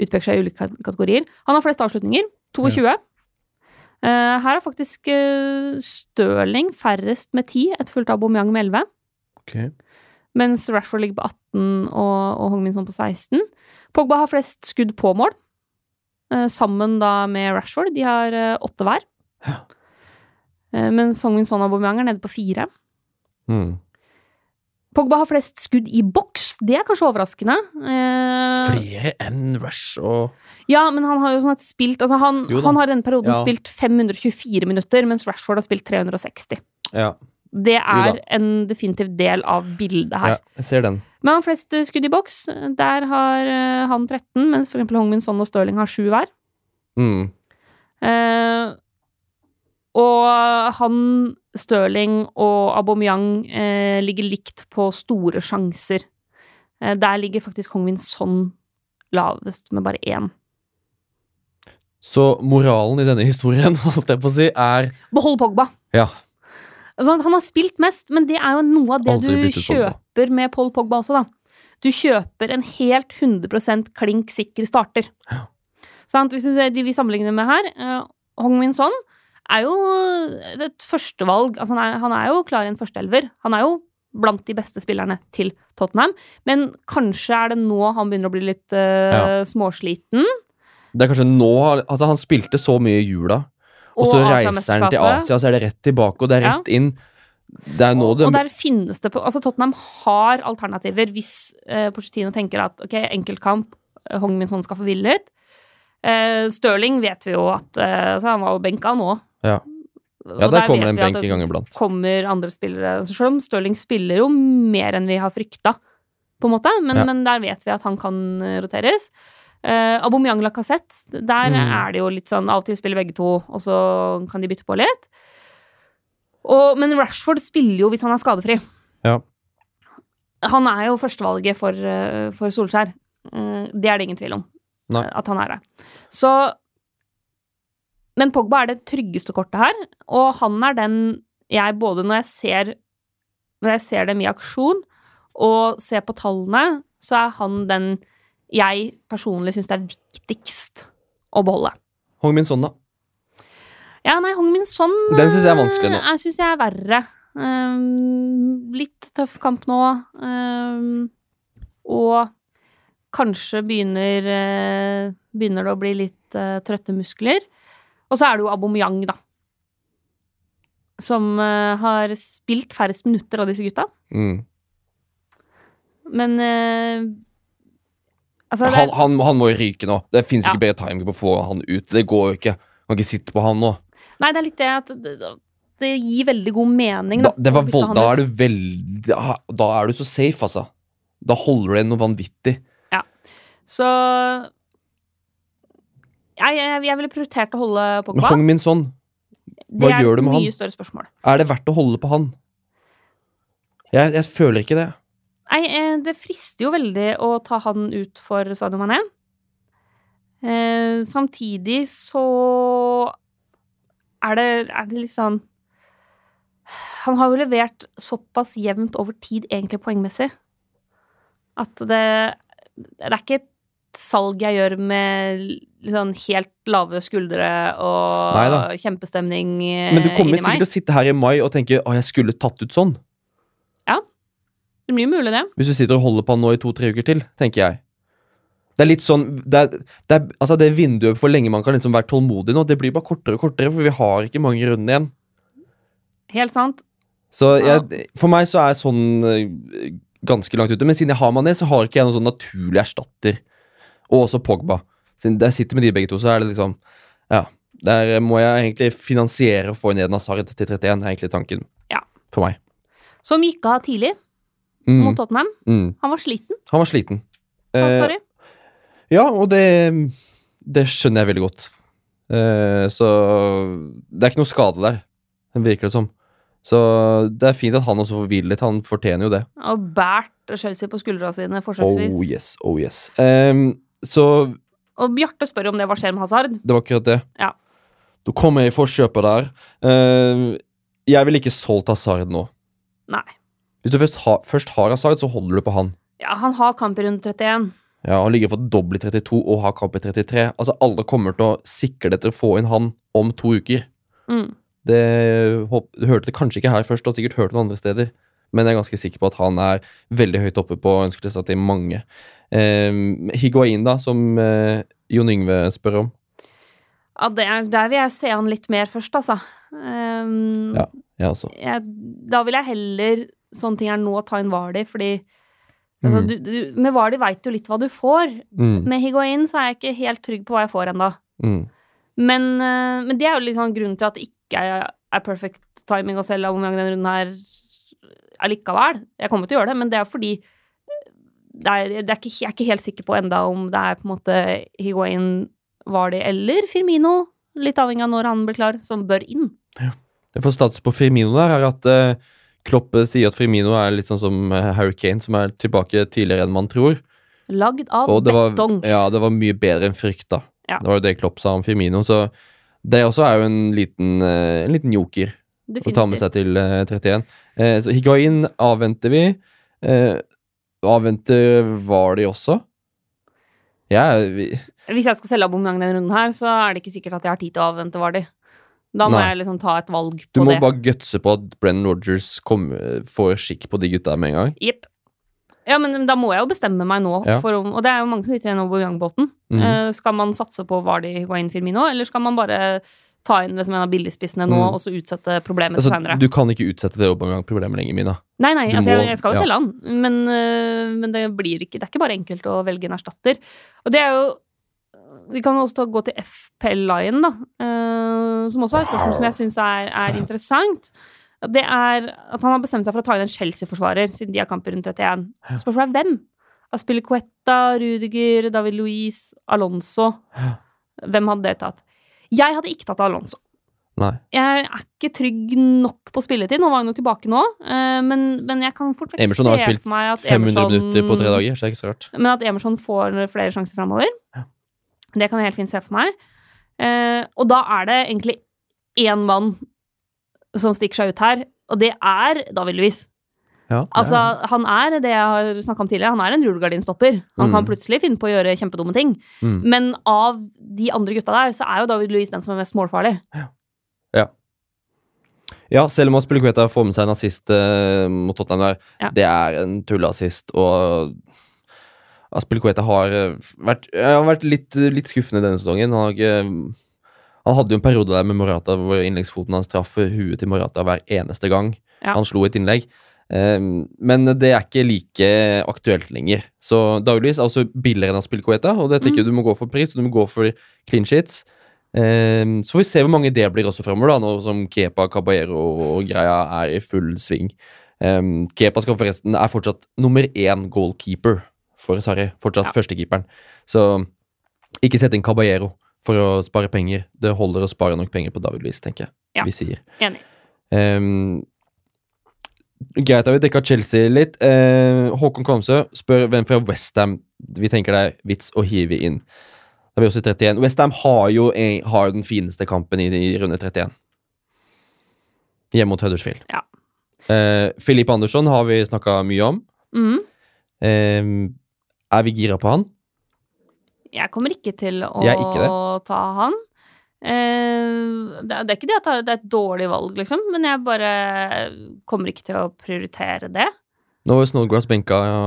[SPEAKER 2] utpeker seg i ulike kategorier. Han har flest avslutninger, 22. Eh, her er faktisk uh, Stirling færrest med 10, etterfulgt av Aubameyang med 11.
[SPEAKER 1] Ok.
[SPEAKER 2] Mens Rashford ligger på 18 og, og Hongminson på 16. Pogba har flest skudd på mål, uh, sammen da med Rashford. De har åtte hver.
[SPEAKER 1] Ja.
[SPEAKER 2] Mens Hongminson og Aubameyang er nede på fire.
[SPEAKER 1] Mm.
[SPEAKER 2] Pogba har flest skudd i boks. Det er kanskje overraskende. Eh,
[SPEAKER 1] Flere enn Rush og
[SPEAKER 2] ja, men han har jo sånn at spilt altså han, han har i denne perioden
[SPEAKER 1] Ja.
[SPEAKER 2] spilt 524 minutter, mens Rashford har spilt 360.
[SPEAKER 1] Ja,
[SPEAKER 2] Det er en definitiv del av bildet her.
[SPEAKER 1] ja jeg ser den.
[SPEAKER 2] Men han har flest eh, skudd i boks. Der har eh, han 13, mens for eksempel Hongmin Son og Stirling har 7 hver.
[SPEAKER 1] Mm.
[SPEAKER 2] Eh, og han, Stirling og Aubameyang eh, ligger likt på store sjanser. Eh, der ligger faktisk Hong sånn lavest, med bare én.
[SPEAKER 1] Så moralen i denne historien, *laughs* holdt jeg på å si, er
[SPEAKER 2] Behold Pogba!
[SPEAKER 1] Ja.
[SPEAKER 2] Altså, han har spilt mest, men det er jo noe av det
[SPEAKER 1] Aldri
[SPEAKER 2] du kjøper med Paul Pogba også, da. Du kjøper en helt 100 klink sikker starter.
[SPEAKER 1] Ja.
[SPEAKER 2] Sant? Hvis vi, ser de vi sammenligner med her, uh, Hong Min Son er jo et førstevalg. Altså, han, er, han er jo klar i en førsteelver. Han er jo blant de beste spillerne til Tottenham. Men kanskje er det nå han begynner å bli litt uh,
[SPEAKER 1] Ja.
[SPEAKER 2] småsliten.
[SPEAKER 1] Det er kanskje nå Altså, han spilte så mye i jula, og,
[SPEAKER 2] Og
[SPEAKER 1] så reiser han til Asia, så er det rett tilbake, og det er
[SPEAKER 2] Ja.
[SPEAKER 1] rett inn. Det er nå det
[SPEAKER 2] Og der finnes det på Altså, Tottenham har alternativer hvis uh, Pochettino tenker at ok, enkeltkamp, eh, Hong Min Son skal få villet. Uh, Stirling vet vi jo at uh, så Han var jo benka nå.
[SPEAKER 1] Ja. Ja, der
[SPEAKER 2] der
[SPEAKER 1] kommer en benk en gang iblant.
[SPEAKER 2] kommer andre spillere. Selv om Stirling spiller jo mer enn vi har frykta, på en måte, men,
[SPEAKER 1] Ja.
[SPEAKER 2] men der vet vi at han kan eh, roteres. Uh, Aubameyang Lacassette, der
[SPEAKER 1] Mm.
[SPEAKER 2] er det jo litt sånn Av og til spiller begge to, og så kan de bytte på litt. Og, men Rashford spiller jo hvis han er skadefri.
[SPEAKER 1] Ja.
[SPEAKER 2] Han er jo førstevalget for, eh, for Solskjær. Mm, det er det ingen tvil om.
[SPEAKER 1] Nei.
[SPEAKER 2] At han er det. Så Men Pogba er det tryggeste kortet her, og han er den jeg både når jeg ser Når jeg ser dem i aksjon, og ser på tallene, så er han den jeg personlig syns det er viktigst å beholde.
[SPEAKER 1] Hong Min Son, da.
[SPEAKER 2] Ja, nei, Hong Min Son
[SPEAKER 1] Den synes jeg er vanskelig nå.
[SPEAKER 2] eh, Jeg syns jeg er verre. Um, litt tøff kamp nå. Um, og kanskje begynner eh, Begynner det å bli litt uh, trøtte muskler. Og så er det jo Aubameyang, da. Som uh, har spilt færrest minutter av disse gutta.
[SPEAKER 1] Mm.
[SPEAKER 2] Men uh, Altså, det
[SPEAKER 1] Han,
[SPEAKER 2] er,
[SPEAKER 1] han, han må jo ryke nå. Det fins
[SPEAKER 2] Ja.
[SPEAKER 1] ikke bedre timing på å få han ut. Det går jo ikke. Kan ikke sitte på han nå.
[SPEAKER 2] nei, det er litt det at det, det gir veldig god mening.
[SPEAKER 1] Da, det var vold, da er du veldig da, da er du så safe, altså. Da holder du igjen noe vanvittig. Ja.
[SPEAKER 2] Så jeg, jeg, jeg ville prioritert å holde Pogba.
[SPEAKER 1] Hong Min Son, hva
[SPEAKER 2] er
[SPEAKER 1] gjør du
[SPEAKER 2] et
[SPEAKER 1] med
[SPEAKER 2] mye
[SPEAKER 1] han?
[SPEAKER 2] større spørsmål.
[SPEAKER 1] er det verdt å holde på han? Jeg, jeg føler ikke det.
[SPEAKER 2] Nei, eh, det frister jo veldig å ta han ut for Sadio Mané. Eh, samtidig så er det, er det litt sånn Han har jo levert såpass jevnt over tid, egentlig poengmessig, at det, det er ikke et salg jeg gjør med sånn helt lave skuldre og
[SPEAKER 1] Neida.
[SPEAKER 2] kjempestemning eh,
[SPEAKER 1] Men du kommer sikkert til å sitte her i mai og tenke å, jeg skulle tatt ut sånn. Ja.
[SPEAKER 2] Det blir mulig, det.
[SPEAKER 1] Hvis du sitter og holder på nå i to-tre uker til, tenker jeg. Det er litt sånn Det, er, det, er, altså det vinduet for lenge man kan liksom være tålmodig nå, det blir bare kortere og kortere, for vi har ikke mange runder igjen.
[SPEAKER 2] Helt sant.
[SPEAKER 1] Så
[SPEAKER 2] Så-
[SPEAKER 1] jeg, for meg så er sånn eh, ganske langt ute. Men siden jeg har Mané, så har ikke jeg noen sånn naturlig erstatter. Og også Pogba. Siden jeg sitter med de begge to, så er det liksom Ja. Der må jeg egentlig finansiere å få ned Nazard til 31, er egentlig tanken.
[SPEAKER 2] Ja.
[SPEAKER 1] For meg.
[SPEAKER 2] Som gikk av tidlig
[SPEAKER 1] Mm,
[SPEAKER 2] mot Tottenham.
[SPEAKER 1] mm.
[SPEAKER 2] Han var sliten.
[SPEAKER 1] Han var sliten. Eh,
[SPEAKER 2] sorry.
[SPEAKER 1] Ja, og det, det skjønner jeg veldig godt. Eh, så det er ikke noe skade der, virker det som. Så det er fint at han også får hvile litt. Han fortjener jo det.
[SPEAKER 2] Og bært Chelsea på skuldra sine, forsøksvis.
[SPEAKER 1] Oh yes, oh yes. Ehm, så
[SPEAKER 2] Og Bjarte spør om det hva skjer med Hazard.
[SPEAKER 1] det var akkurat det.
[SPEAKER 2] Ja.
[SPEAKER 1] Da kommer jeg i forkjøpet der. Uh, jeg ville ikke solgt Hazard nå.
[SPEAKER 2] Nei.
[SPEAKER 1] Hvis du først, har- først har Hazard, så holder du på han.
[SPEAKER 2] Ja, han har kamp i runde 31.
[SPEAKER 1] Ja, Han ligger for dobbel i 32 og har kamp i 33. Altså, Alle kommer til å sikre det til å få inn han om to uker.
[SPEAKER 2] Mm.
[SPEAKER 1] Det Du hørte det kanskje ikke her først, du har sikkert hørt det andre steder. Men jeg er ganske sikker på at han er veldig høyt oppe på ønskelista til mange. Um, Higuain, da, som eh, Jon Yngve spør om.
[SPEAKER 2] Ja, det er, der vil jeg se han litt mer først, altså. Um,
[SPEAKER 1] Ja. Jeg også.
[SPEAKER 2] jeg, da vil jeg heller, sånne ting er nå, ta inn Vardi, fordi altså,
[SPEAKER 1] Mm.
[SPEAKER 2] du, du, Med Vardi veit du litt hva du får.
[SPEAKER 1] Mm,
[SPEAKER 2] Med Higuain så er jeg ikke helt trygg på hva jeg får ennå.
[SPEAKER 1] mm,
[SPEAKER 2] Men, uh, men det er jo sånn grunnen til at det ikke er, er perfect timing å selge Aubameyang denne runden her allikevel. Jeg kommer til å gjøre det, men det er fordi det er, det er ikke, jeg er ikke helt sikker på enda om det er på en måte Higuain, var det, eller Firmino, litt avhengig av når han blir klar, som bør inn.
[SPEAKER 1] Det får status på Firmino der, er at uh, Klopp sier at Firmino er litt sånn som eh, Harry Kane, som er tilbake tidligere enn man tror.
[SPEAKER 2] Lagd av betong.
[SPEAKER 1] ja, det var mye bedre enn frykta.
[SPEAKER 2] Ja.
[SPEAKER 1] Det var jo det Klopp sa om Firmino, så det også er jo en liten, uh, en liten joker. å ta med seg til uh, 31. Eh, så Higuain avventer vi. Eh, avventer var de også. Ja, vi,
[SPEAKER 2] Hvis jeg skal selge abonnement denne runden her, så er det ikke sikkert at jeg har tid til å avvente Vardi. Da må
[SPEAKER 1] Nei.
[SPEAKER 2] jeg liksom ta et valg på det.
[SPEAKER 1] du må
[SPEAKER 2] det.
[SPEAKER 1] bare gutse på at Brennan Rogers kommer- får skikk på de gutta med en gang.
[SPEAKER 2] Jepp. Ja, men da må jeg jo bestemme meg nå,
[SPEAKER 1] Ja.
[SPEAKER 2] for om, og det er jo mange som sitter igjen over Aubameyang-båten.
[SPEAKER 1] Mhm.
[SPEAKER 2] Eh, skal man satse på Vardi, Higuain, Firmino, eller skal man bare ta inn det som en av billigspissene nå,
[SPEAKER 1] Mm.
[SPEAKER 2] og så utsette problemet
[SPEAKER 1] Altså,
[SPEAKER 2] senere?
[SPEAKER 1] du kan ikke utsette det Aubameyang-problemet lenger, Mina.
[SPEAKER 2] Nei, nei, altså,
[SPEAKER 1] må-
[SPEAKER 2] jeg, jeg skal jo
[SPEAKER 1] ja.
[SPEAKER 2] den, han, men, eh, men det blir ikke Det er ikke bare enkelt å velge en erstatter. Og det er jo Vi kan også gå til FPL Lion, da, eh, som også er et spørsmål som jeg syns er, er interessant. Det er at han har bestemt seg for å ta inn en Chelsea-forsvarer, siden de har kamper rundt 31. Spørsmålet er hvem? Aspilicueta, Rudiger, David Louise, Alonso. Hvem hadde deltatt? tatt? Jeg hadde ikke tatt Alonso.
[SPEAKER 1] Nei.
[SPEAKER 2] Jeg er ikke trygg nok på spilletid. Nå var han jo tilbake nå, eh, men, men jeg kan fort vekk
[SPEAKER 1] Emerson har
[SPEAKER 2] se
[SPEAKER 1] spilt
[SPEAKER 2] for meg at
[SPEAKER 1] 500 minutter på tre dager, så det er ikke så rart.
[SPEAKER 2] Men at Emerson får flere sjanser framover.
[SPEAKER 1] Ja.
[SPEAKER 2] Det kan jeg helt fint se for meg. Eh, og da er det egentlig én mann som stikker seg ut her, og det er David Luiz.
[SPEAKER 1] Ja,
[SPEAKER 2] Altså, han er det jeg har snakka om tidligere, han er en rullegardinstopper. Han
[SPEAKER 1] Mm.
[SPEAKER 2] kan plutselig finne på å gjøre kjempedumme ting.
[SPEAKER 1] Mm.
[SPEAKER 2] Men av de andre gutta der, så er jo David Luiz den som er mest målfarlig.
[SPEAKER 1] Ja, Ja, selv om Aspilicueta får med seg en assist eh, mot Tottenham der,
[SPEAKER 2] Ja.
[SPEAKER 1] det er en tulleassist, og Aspilicueta har eh, vært, har vært litt, litt skuffende denne sesongen. Han, har ikke, han hadde jo en periode der med Morata hvor innleggsfoten hans traff huet til Morata hver eneste gang
[SPEAKER 2] Ja.
[SPEAKER 1] han slo et innlegg. Eh, men det er ikke like aktuelt lenger. Så David er også billigere enn Aspilicueta, og dette ikke du må gå for pris, du må gå for clean sheets. Ehm, så får vi se hvor mange det blir også fremover, da, nå som Kepa, Caballero og greia er i full sving. Um, Kepa skal forresten er fortsatt nummer én goalkeeper for Sarri. Fortsatt
[SPEAKER 2] Ja.
[SPEAKER 1] førstekeeperen. Så ikke sett inn Caballero for å spare penger. Det holder å spare nok penger på David Louise, tenker jeg.
[SPEAKER 2] Ja.
[SPEAKER 1] Vi sier.
[SPEAKER 2] Enig.
[SPEAKER 1] Ehm, greit, at vi dekka Chelsea litt. Eh, Håkon Kvamsø spør hvem fra Westham vi tenker det er vits å hive inn. Da er vi også i 31. Westham har jo en, har den fineste kampen i, i runde 31. Hjemme mot Huddersfield.
[SPEAKER 2] Ja.
[SPEAKER 1] Eh, Filip Andersson har vi snakka mye om.
[SPEAKER 2] Mm.
[SPEAKER 1] Eh, er vi gira på han?
[SPEAKER 2] Jeg kommer ikke til å
[SPEAKER 1] ikke
[SPEAKER 2] ta han. Eh, det, er- ikke det at det er et dårlig valg, liksom, men jeg bare kommer ikke til å prioritere det.
[SPEAKER 1] Nå er Snodgrass benka ja,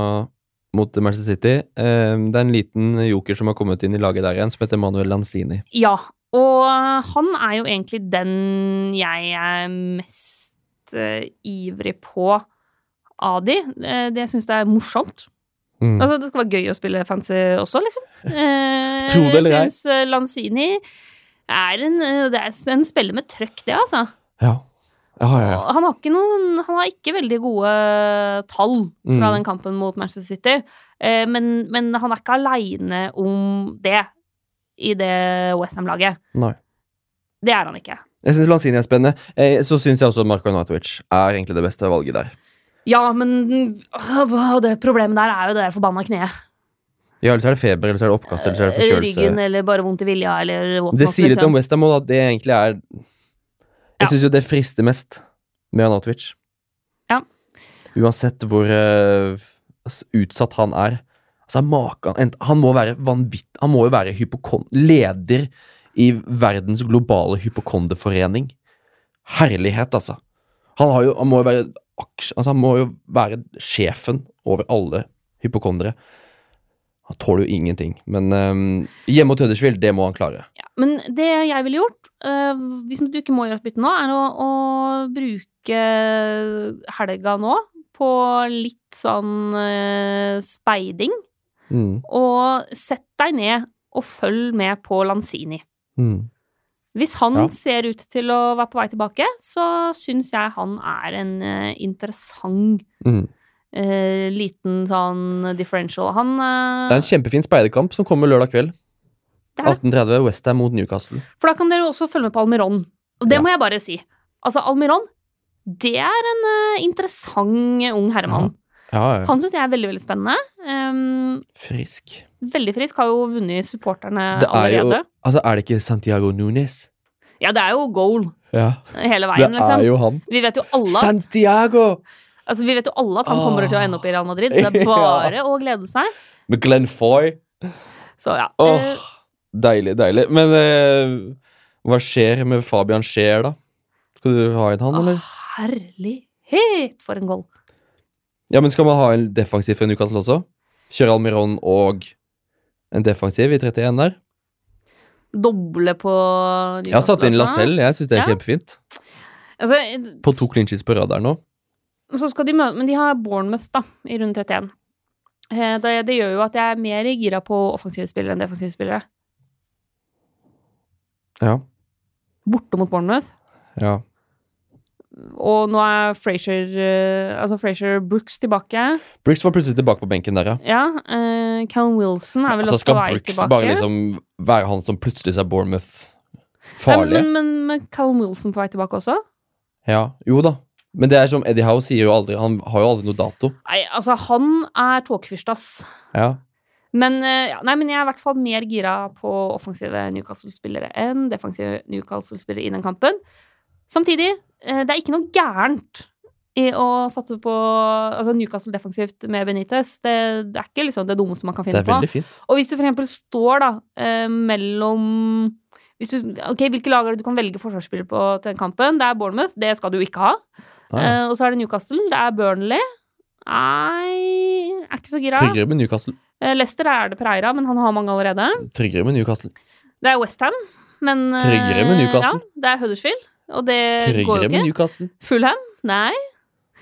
[SPEAKER 1] mot Manchester City. Eh, det er en liten joker som har kommet inn i laget der igjen, som heter Manuel Lanzini.
[SPEAKER 2] Ja, og han er jo egentlig den jeg er mest eh, ivrig på av de. det jeg syns det er morsomt.
[SPEAKER 1] Mm.
[SPEAKER 2] Altså, det skal være gøy å spille fancy også, liksom. *laughs*
[SPEAKER 1] Tro det eller ei.
[SPEAKER 2] Jeg syns Lanzini er en, eh, det er en spiller med trøkk, det, altså.
[SPEAKER 1] Ja. Ja, ja, ja.
[SPEAKER 2] Han har noen Han har ikke veldig gode tall fra
[SPEAKER 1] Mm.
[SPEAKER 2] den kampen mot Manchester City, eh, men, men han er ikke aleine om det i det Westham-laget.
[SPEAKER 1] Nei.
[SPEAKER 2] Det er han ikke.
[SPEAKER 1] Jeg syns Lanzini er spennende. Eh, så syns jeg også Marko Natovic er egentlig det beste valget der.
[SPEAKER 2] Ja, men det problemet der er jo det forbanna kneet.
[SPEAKER 1] Ja, eller så er det feber, eller så er det oppkast, eller så er det
[SPEAKER 2] forkjølelse. Ryggen eller bare vondt i vilja eller what
[SPEAKER 1] Det sier litt
[SPEAKER 2] liksom.
[SPEAKER 1] om Westham òg, at det egentlig er
[SPEAKER 2] Ja.
[SPEAKER 1] Jeg syns jo det frister mest med Anatovic.
[SPEAKER 2] Ja.
[SPEAKER 1] Uansett hvor eh, altså, utsatt han er. Altså, maken, han må være vanvittig Han må jo være leder i verdens globale hypokonderforening. Herlighet, altså. Han, har jo, han må være altså, Han må jo være sjefen over alle hypokondere. Han tåler jo ingenting. Men um, hjemme mot Huddersfield, det må han klare.
[SPEAKER 2] Ja, men det jeg ville gjort, uh, hvis du ikke må gjøre et bytte nå, er å, å bruke helga nå på litt sånn uh, speiding.
[SPEAKER 1] Mm.
[SPEAKER 2] Og sett deg ned og følg med på Lanzini.
[SPEAKER 1] Mm.
[SPEAKER 2] Hvis han
[SPEAKER 1] Ja.
[SPEAKER 2] ser ut til å være på vei tilbake, så syns jeg han er en uh, interessant
[SPEAKER 1] Mm.
[SPEAKER 2] Eh, liten sånn differential. Han eh,
[SPEAKER 1] Det er en kjempefin speiderkamp som kommer lørdag kveld.
[SPEAKER 2] det er det.
[SPEAKER 1] 18.30 Westham mot Newcastle.
[SPEAKER 2] For da kan dere også følge med på Almiron. Og det
[SPEAKER 1] Ja.
[SPEAKER 2] må jeg bare si. Altså, Almiron, det er en eh, interessant ung herremann.
[SPEAKER 1] Ja, ja.
[SPEAKER 2] Han syns jeg er veldig, veldig spennende. Um,
[SPEAKER 1] Frisk.
[SPEAKER 2] veldig frisk. Har jo vunnet supporterne
[SPEAKER 1] Det er jo
[SPEAKER 2] allerede.
[SPEAKER 1] Altså, er det ikke Santiago Nunes?
[SPEAKER 2] Ja, det er jo goal
[SPEAKER 1] Ja.
[SPEAKER 2] hele
[SPEAKER 1] Det
[SPEAKER 2] veien, liksom.
[SPEAKER 1] er jo han.
[SPEAKER 2] Vi vet jo alle at
[SPEAKER 1] Santiago!
[SPEAKER 2] Altså, vi vet jo alle at han kommer til å ende opp i Real Madrid, så det er *laughs*
[SPEAKER 1] Ja.
[SPEAKER 2] bare å glede seg.
[SPEAKER 1] Med Glenn Foy.
[SPEAKER 2] Så ja.
[SPEAKER 1] Åh,
[SPEAKER 2] eh,
[SPEAKER 1] deilig, deilig. Men eh, hva skjer med Fabian Scheer, da? Skal du ha inn han, eller?
[SPEAKER 2] åh, herlighet, for en goal.
[SPEAKER 1] Ja, men skal man ha en defensiv for Newcastle også? Kjøre Almiron og en defensiv i 31 der?
[SPEAKER 2] Doble på
[SPEAKER 1] Jeg har satt inn
[SPEAKER 2] Newcastle.
[SPEAKER 1] Lacelle. Jeg syns det er
[SPEAKER 2] Ja.
[SPEAKER 1] kjempefint.
[SPEAKER 2] Altså,
[SPEAKER 1] På to clinches på rad der nå.
[SPEAKER 2] Så skal de møte Men de har Bournemouth, da, i runde 31. Eh, Det, det gjør jo at jeg er mer gira på offensive spillere enn defensive spillere.
[SPEAKER 1] Ja.
[SPEAKER 2] Borte mot Bournemouth.
[SPEAKER 1] ja.
[SPEAKER 2] Og nå er Frazier eh, Altså Frazier Brooks tilbake.
[SPEAKER 1] Brooks var plutselig tilbake på benken der, ja.
[SPEAKER 2] Ja. Uh, Callum Wilson er vel
[SPEAKER 1] Altså,
[SPEAKER 2] også
[SPEAKER 1] skal
[SPEAKER 2] på vei
[SPEAKER 1] Brooks
[SPEAKER 2] tilbake.
[SPEAKER 1] bare liksom være han som plutselig ser Bournemouth farlig?
[SPEAKER 2] men, men, men Callum Wilson på vei tilbake også?
[SPEAKER 1] Ja, jo da. Men det er som Eddie Howe sier jo aldri Han har jo aldri noe dato.
[SPEAKER 2] Nei, altså, han er tåkefyrst, ass.
[SPEAKER 1] Ja.
[SPEAKER 2] Men, eh, ja, nei, men jeg er i hvert fall mer gira på offensive Newcastle-spillere enn defensive Newcastle-spillere i den kampen. Samtidig, eh, det er ikke noe gærent i å satse på altså Newcastle defensivt med Benitez. Det, det er ikke liksom det dummeste man kan
[SPEAKER 1] Det
[SPEAKER 2] finne
[SPEAKER 1] er
[SPEAKER 2] på.
[SPEAKER 1] fint.
[SPEAKER 2] Og hvis du eksempel står da eh, mellom hvis du, ok, Hvilke lag er det du kan velge forsvarsspiller på til den kampen? Det er Bournemouth. Det skal du ikke ha. Eh, og så er det Newcastle. Det er Burnley. Nei er ikke så gira.
[SPEAKER 1] Tryggere med Newcastle.
[SPEAKER 2] Uh, Leicester er det Pereira, men han har mange allerede.
[SPEAKER 1] Tryggere med Newcastle.
[SPEAKER 2] Det er Westham, men uh,
[SPEAKER 1] Tryggere med Newcastle.
[SPEAKER 2] Ja, det er Huddersfield, og det går jo
[SPEAKER 1] Tryggere med
[SPEAKER 2] ikke.
[SPEAKER 1] Newcastle.
[SPEAKER 2] Fulham? Nei.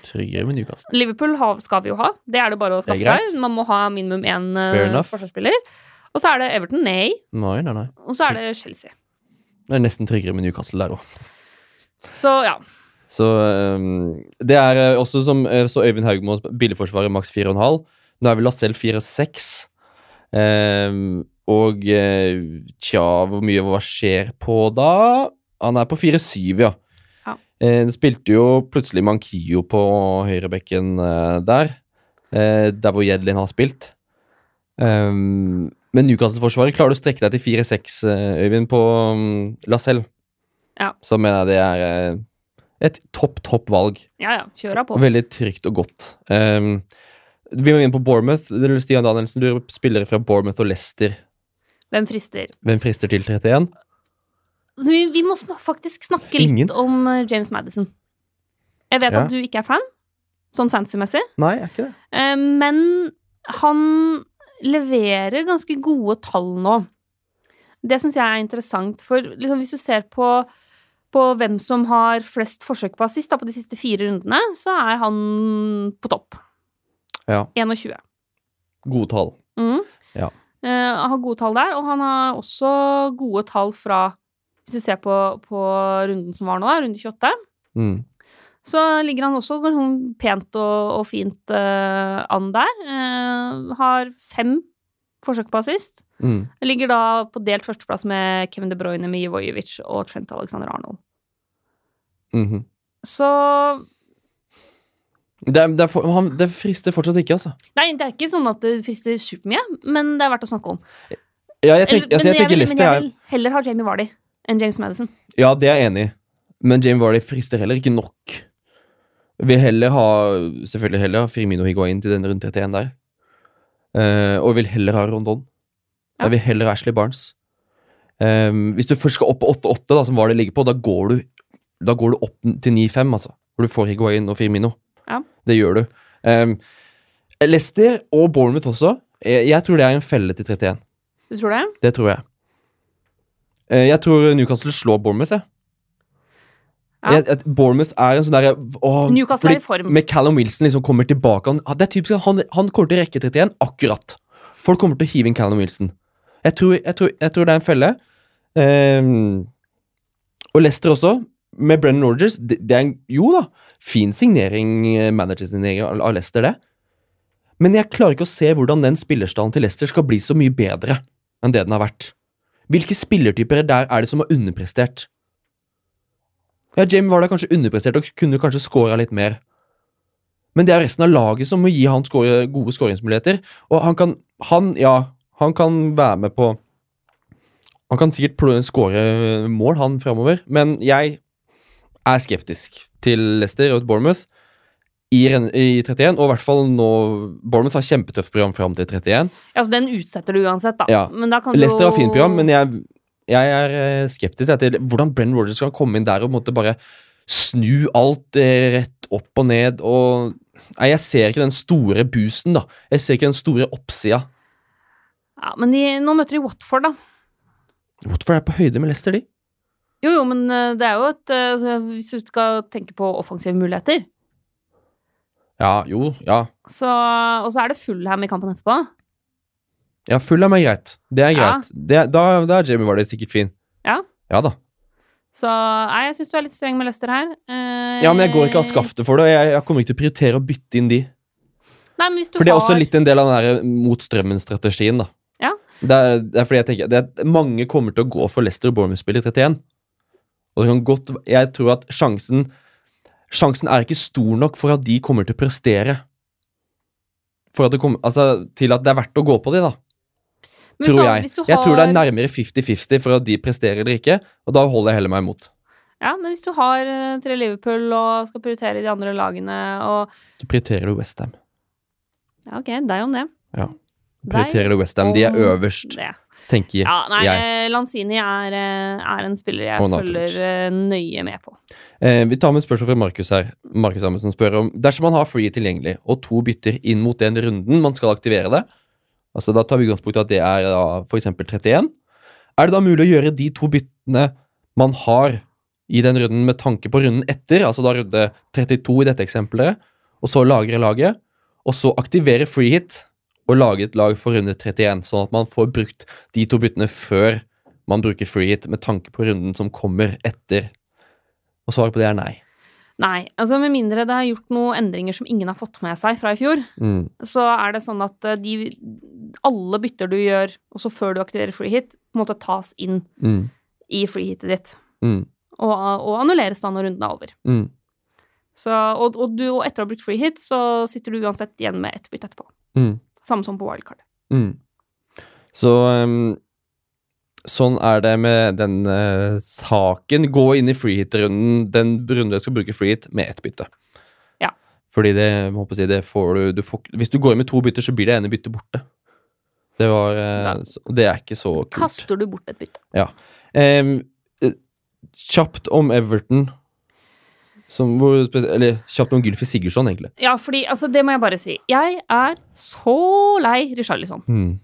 [SPEAKER 1] Tryggere med Newcastle.
[SPEAKER 2] Liverpool har, skal vi jo ha. Det er det bare å skaffe seg. Man må ha minimum én
[SPEAKER 1] uh,
[SPEAKER 2] forsvarsspiller. Og så er det Everton. Nei.
[SPEAKER 1] Nei, nei, nei.
[SPEAKER 2] Og så er det Chelsea.
[SPEAKER 1] Det er nesten tryggere med Newcastle der òg.
[SPEAKER 2] Så ja.
[SPEAKER 1] Så ehm, det er eh, også som eh, så Øyvind Haugmo, billigforsvarer maks 4,5. Nå er vel Lacelle 4,6. Ehm, og eh, tja, hvor mye hva skjer på da? Han er på 4,7, ja.
[SPEAKER 2] Ja.
[SPEAKER 1] Eh, spilte jo plutselig Mankio på høyrebekken der. Der hvor Jedlin har spilt. Ehm, men Newcastle-forsvaret klarer du å strekke deg til 4-6, eh, Øyvind, på um, Lacelle.
[SPEAKER 2] Ja.
[SPEAKER 1] Så mener jeg det er et topp, topp valg.
[SPEAKER 2] Ja, ja. Kjøra på.
[SPEAKER 1] Veldig trygt og godt. Um, vi må inn på Bournemouth. Stian Danielsen, du spillere fra Bournemouth og Leicester.
[SPEAKER 2] Hvem frister?
[SPEAKER 1] Hvem frister til 31?
[SPEAKER 2] Vi, vi må snak faktisk snakke litt
[SPEAKER 1] Ingen.
[SPEAKER 2] om eh, James Madison. Jeg vet
[SPEAKER 1] Ja.
[SPEAKER 2] at du ikke er fan, sånn fancy-messig,
[SPEAKER 1] Nei, jeg er ikke det.
[SPEAKER 2] eh, men han leverer ganske gode tall nå. Det syns jeg er interessant, for liksom, hvis du ser på, på hvem som har flest forsøk på assist da, på de siste fire rundene, så er han på topp.
[SPEAKER 1] Ja.
[SPEAKER 2] 21.
[SPEAKER 1] Gode tall.
[SPEAKER 2] Mm.
[SPEAKER 1] Ja.
[SPEAKER 2] Uh, har gode tall der, og han har også gode tall fra Hvis vi ser på, på runden som var nå, da, runde 28.
[SPEAKER 1] Mm.
[SPEAKER 2] Så ligger han også sånn pent og, og fint uh, an der. Uh, har fem forsøk på assist.
[SPEAKER 1] Mm.
[SPEAKER 2] Ligger da på delt førsteplass med Kevin De Bruyne, Mijevojevic og Trent Alexander Arnold.
[SPEAKER 1] Mhm.
[SPEAKER 2] Så
[SPEAKER 1] det, er- det, er han, det frister fortsatt ikke, altså.
[SPEAKER 2] Nei, det er ikke sånn at det frister supermye, men det er verdt å snakke om.
[SPEAKER 1] Ja, jeg, tenk,
[SPEAKER 2] Eller-
[SPEAKER 1] altså, jeg tenker
[SPEAKER 2] vil, men jeg vil heller ha Jamie Vardy enn James Madison.
[SPEAKER 1] Ja, det er jeg enig i. Men Jamie Vardy frister heller ikke nok. Vil heller ha Selvfølgelig heller ha Firmino Higuain til den rundt 31 der. Eh, og vil heller ha Rondon.
[SPEAKER 2] Ja.
[SPEAKER 1] Jeg vil heller ha Ashley Barnes. Um, hvis du først skal opp på 8-8, som var det ligger på, da går du Da går du opp til 9-5, altså. Hvor du får Higuain og Firmino.
[SPEAKER 2] Ja.
[SPEAKER 1] Det gjør du. Um, Leicester og Bournemouth også. Jeg, jeg tror det er en felle til 31.
[SPEAKER 2] Du tror det?
[SPEAKER 1] Det tror jeg. Uh, Jeg tror Newcastle slår Bournemouth, jeg.
[SPEAKER 2] Ja.
[SPEAKER 1] Jeg, jeg, Bournemouth er en sånn derre
[SPEAKER 2] Newcastle er i form.
[SPEAKER 1] Med Callum Wilson liksom kommer tilbake han, Det er typisk at han, han kommer til rekke 31 akkurat. Folk kommer til å hive inn Callum Wilson. Jeg tror, jeg tror, tror det er en felle. Um, og Leicester også, med Brennan Rogers. Det, det er en, jo da, fin signering, eh, managersignering av, Leicester, det. Men jeg klarer ikke å se hvordan den spillerstanden til Leicester skal bli så mye bedre enn det den har vært. Hvilke spillertyper der er det som har underprestert? Ja, Jamie var da kanskje underprestert og kunne kanskje scora litt mer. Men det er resten av laget som må gi han score, gode skåringsmuligheter. Og han kan Han, ja, han kan være med på Han kan sikkert skåre mål, han framover, men jeg er skeptisk til Leicester og Bournemouth i, i 31, og i hvert fall nå Bournemouth har kjempetøft program fram til 31.
[SPEAKER 2] Ja, altså Den utsetter du uansett, da.
[SPEAKER 1] Ja.
[SPEAKER 2] Men da kan du
[SPEAKER 1] Leicester har fint program, men jeg, jeg er eh, skeptisk jeg, til hvordan Brenn Rogers kan komme inn der og måtte bare snu alt eh, rett opp og ned. og Nei, Jeg ser ikke den store boosten, da. Jeg ser ikke den store oppsida.
[SPEAKER 2] Ja, Men de, nå møter de Watford, da.
[SPEAKER 1] Watford er på høyde med Leicester, de?
[SPEAKER 2] Jo, jo, men eh, det er jo et altså, Hvis du skal tenke på offensive muligheter,
[SPEAKER 1] Ja, jo, ja.
[SPEAKER 2] så Og så er det Fullham i kampen etterpå.
[SPEAKER 1] Ja, Fulham er greit. Det er
[SPEAKER 2] Ja.
[SPEAKER 1] greit. Det, da, da er Jamie Vardy sikkert fin.
[SPEAKER 2] Ja.
[SPEAKER 1] Ja da.
[SPEAKER 2] Så nei, jeg syns du er litt streng med Lester her. Eh,
[SPEAKER 1] Ja, men jeg går ikke av skaftet for det, og jeg, jeg kommer ikke til å prioritere å bytte inn de.
[SPEAKER 2] Nei, men hvis du
[SPEAKER 1] For det er også litt en del av den der mot strømmen-strategien, da.
[SPEAKER 2] Ja.
[SPEAKER 1] Det er, det er fordi jeg tenker det er, Mange kommer til å gå for Lester og Bournemouth-spill i 31. Og det kan godt Jeg tror at sjansen Sjansen er ikke stor nok for at de kommer til å prestere. For at det kommer, altså, til at det er verdt å gå på de, da. Tror jeg.
[SPEAKER 2] Har...
[SPEAKER 1] Jeg tror det er nærmere 50-50 for at de presterer eller ikke, og da holder jeg heller meg imot.
[SPEAKER 2] Ja, men hvis du har eh, tre Liverpool og skal prioritere de andre lagene og
[SPEAKER 1] Så prioriterer du Westham.
[SPEAKER 2] Ja, ok, deg om det.
[SPEAKER 1] Ja. Prioriterer du Westham. De er øverst,
[SPEAKER 2] det.
[SPEAKER 1] tenker jeg.
[SPEAKER 2] Ja, nei,
[SPEAKER 1] jeg.
[SPEAKER 2] eh, Lanzini er, eh, er en spiller jeg følger nøye med på.
[SPEAKER 1] Eh, vi tar med et spørsmål fra Markus her. Markus Amundsen spør om dersom man har free tilgjengelig og to bytter inn mot den runden man skal aktivere det, altså da tar vi utgangspunkt i at det er da f.eks. 31, er det da mulig å gjøre de to byttene man har i den runden med tanke på runden etter, altså da runde 32 i dette eksempelet, og så lagre laget, og så aktivere free hit og lage et lag for runde 31, sånn at man får brukt de to byttene før man bruker free hit med tanke på runden som kommer etter. Og svaret på det er nei.
[SPEAKER 2] Nei, altså med mindre det har gjort noen endringer som ingen har fått med seg fra i fjor,
[SPEAKER 1] Mm.
[SPEAKER 2] så er det sånn at eh, de, alle bytter du gjør, også før du aktiverer free hit, på en måte tas inn
[SPEAKER 1] Mm.
[SPEAKER 2] i free hitet ditt.
[SPEAKER 1] Mm.
[SPEAKER 2] Og, og annulleres da når runden er over.
[SPEAKER 1] Mm.
[SPEAKER 2] Så, og, og, du, og etter å ha brukt free hit, så sitter du uansett igjen med ett bytte etterpå.
[SPEAKER 1] Mm.
[SPEAKER 2] Samme som på wildcard.
[SPEAKER 1] Mm. Så ehm, sånn er det med den uh, saken. Gå inn i freehit-runden, den runden du skal bruke freehit, med ett bytte.
[SPEAKER 2] Ja.
[SPEAKER 1] Fordi det, jeg håper å si, det får du, du får, Hvis du går inn med to bytter, så blir det ene byttet borte. Det var uh, Det er ikke så kult.
[SPEAKER 2] Kaster du bort et bytte?
[SPEAKER 1] Ja. Um, kjapt om Everton. Som, hvor, eller kjapt om Gylfi Sigurdsson, egentlig.
[SPEAKER 2] Ja, fordi, altså, det må jeg bare si. Jeg er så lei Richarlison.
[SPEAKER 1] Mm.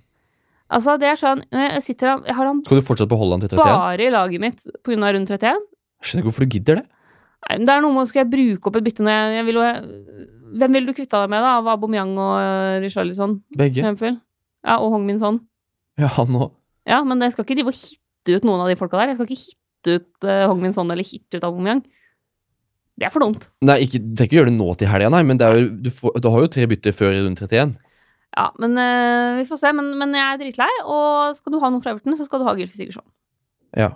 [SPEAKER 2] Altså, det er sånn Jeg sitter Jeg har han
[SPEAKER 1] Skal du fortsatt beholde han til 31?
[SPEAKER 2] bare i laget mitt av rundt 31.
[SPEAKER 1] Jeg skjønner ikke hvorfor du gidder det.
[SPEAKER 2] Nei, men Det er noe med Skal jeg bruke opp et bytte når jeg, jeg vil jo Hvem ville du kvitta deg med, da? Av Aubameyang og uh, Richarlison, for
[SPEAKER 1] Begge.
[SPEAKER 2] eksempel? Ja, og Hong Min Son.
[SPEAKER 1] Ja, han òg.
[SPEAKER 2] Ja, men jeg skal ikke drive og hitte ut noen av de folka der. Jeg skal ikke hitte ut uh, Hong Min Son eller hitte ut Aubameyang. Det er for dumt.
[SPEAKER 1] Nei, ikke, du trenger ikke gjøre det nå til helga, nei, men det er jo, du, får, du har jo tre bytter før i runde 31.
[SPEAKER 2] Ja, men uh, vi får se. Men, men jeg er dritlei, og skal du ha noe fra Everton, så skal du ha Gylfi Sigurdsson.
[SPEAKER 1] Ja.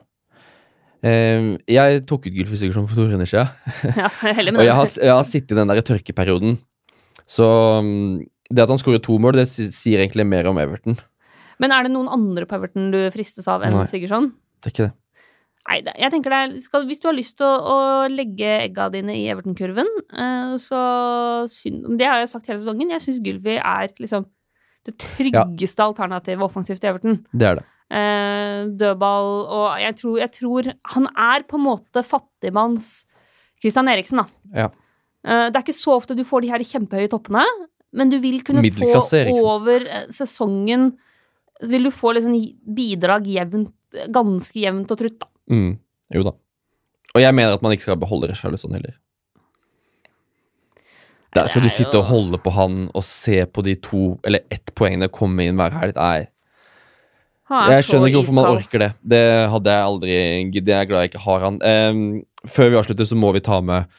[SPEAKER 1] Um, jeg tok ut Gylfi Sigurdsson for to runder siden. *laughs*
[SPEAKER 2] Ja, heller
[SPEAKER 1] Og jeg har, jeg har sittet i den der tørkeperioden. Så um, det at han skårer to mål, det sier egentlig mer om Everton.
[SPEAKER 2] Men er det noen andre på Everton du fristes av enn Sigurdsson?
[SPEAKER 1] Det er ikke det.
[SPEAKER 2] Nei, jeg tenker det er, skal, Hvis du har lyst til å, å legge egga dine i Everton-kurven, eh, så synd Det har jeg sagt hele sesongen. Jeg syns Gylvi er liksom det tryggeste alternativet offensivt til Everton.
[SPEAKER 1] Det er det.
[SPEAKER 2] Eh, dødball og jeg tror, jeg tror Han er på en måte fattigmanns Christian Eriksen, da.
[SPEAKER 1] Ja.
[SPEAKER 2] Eh, det er ikke så ofte du får de her kjempehøye toppene, men du vil kunne få over eh, sesongen Vil du få liksom bidrag jevnt, ganske jevnt og trutt, da.
[SPEAKER 1] Mm. Jo da. Og jeg mener at man ikke skal beholde Richarlison heller. Der skal du sitte og holde på han og se på de to eller ett poengene komme inn hver helg. Nei, jeg skjønner ikke hvorfor man orker det. Det hadde jeg aldri giddet. Jeg er glad jeg ikke har han. Um, før vi avslutter, så må vi ta med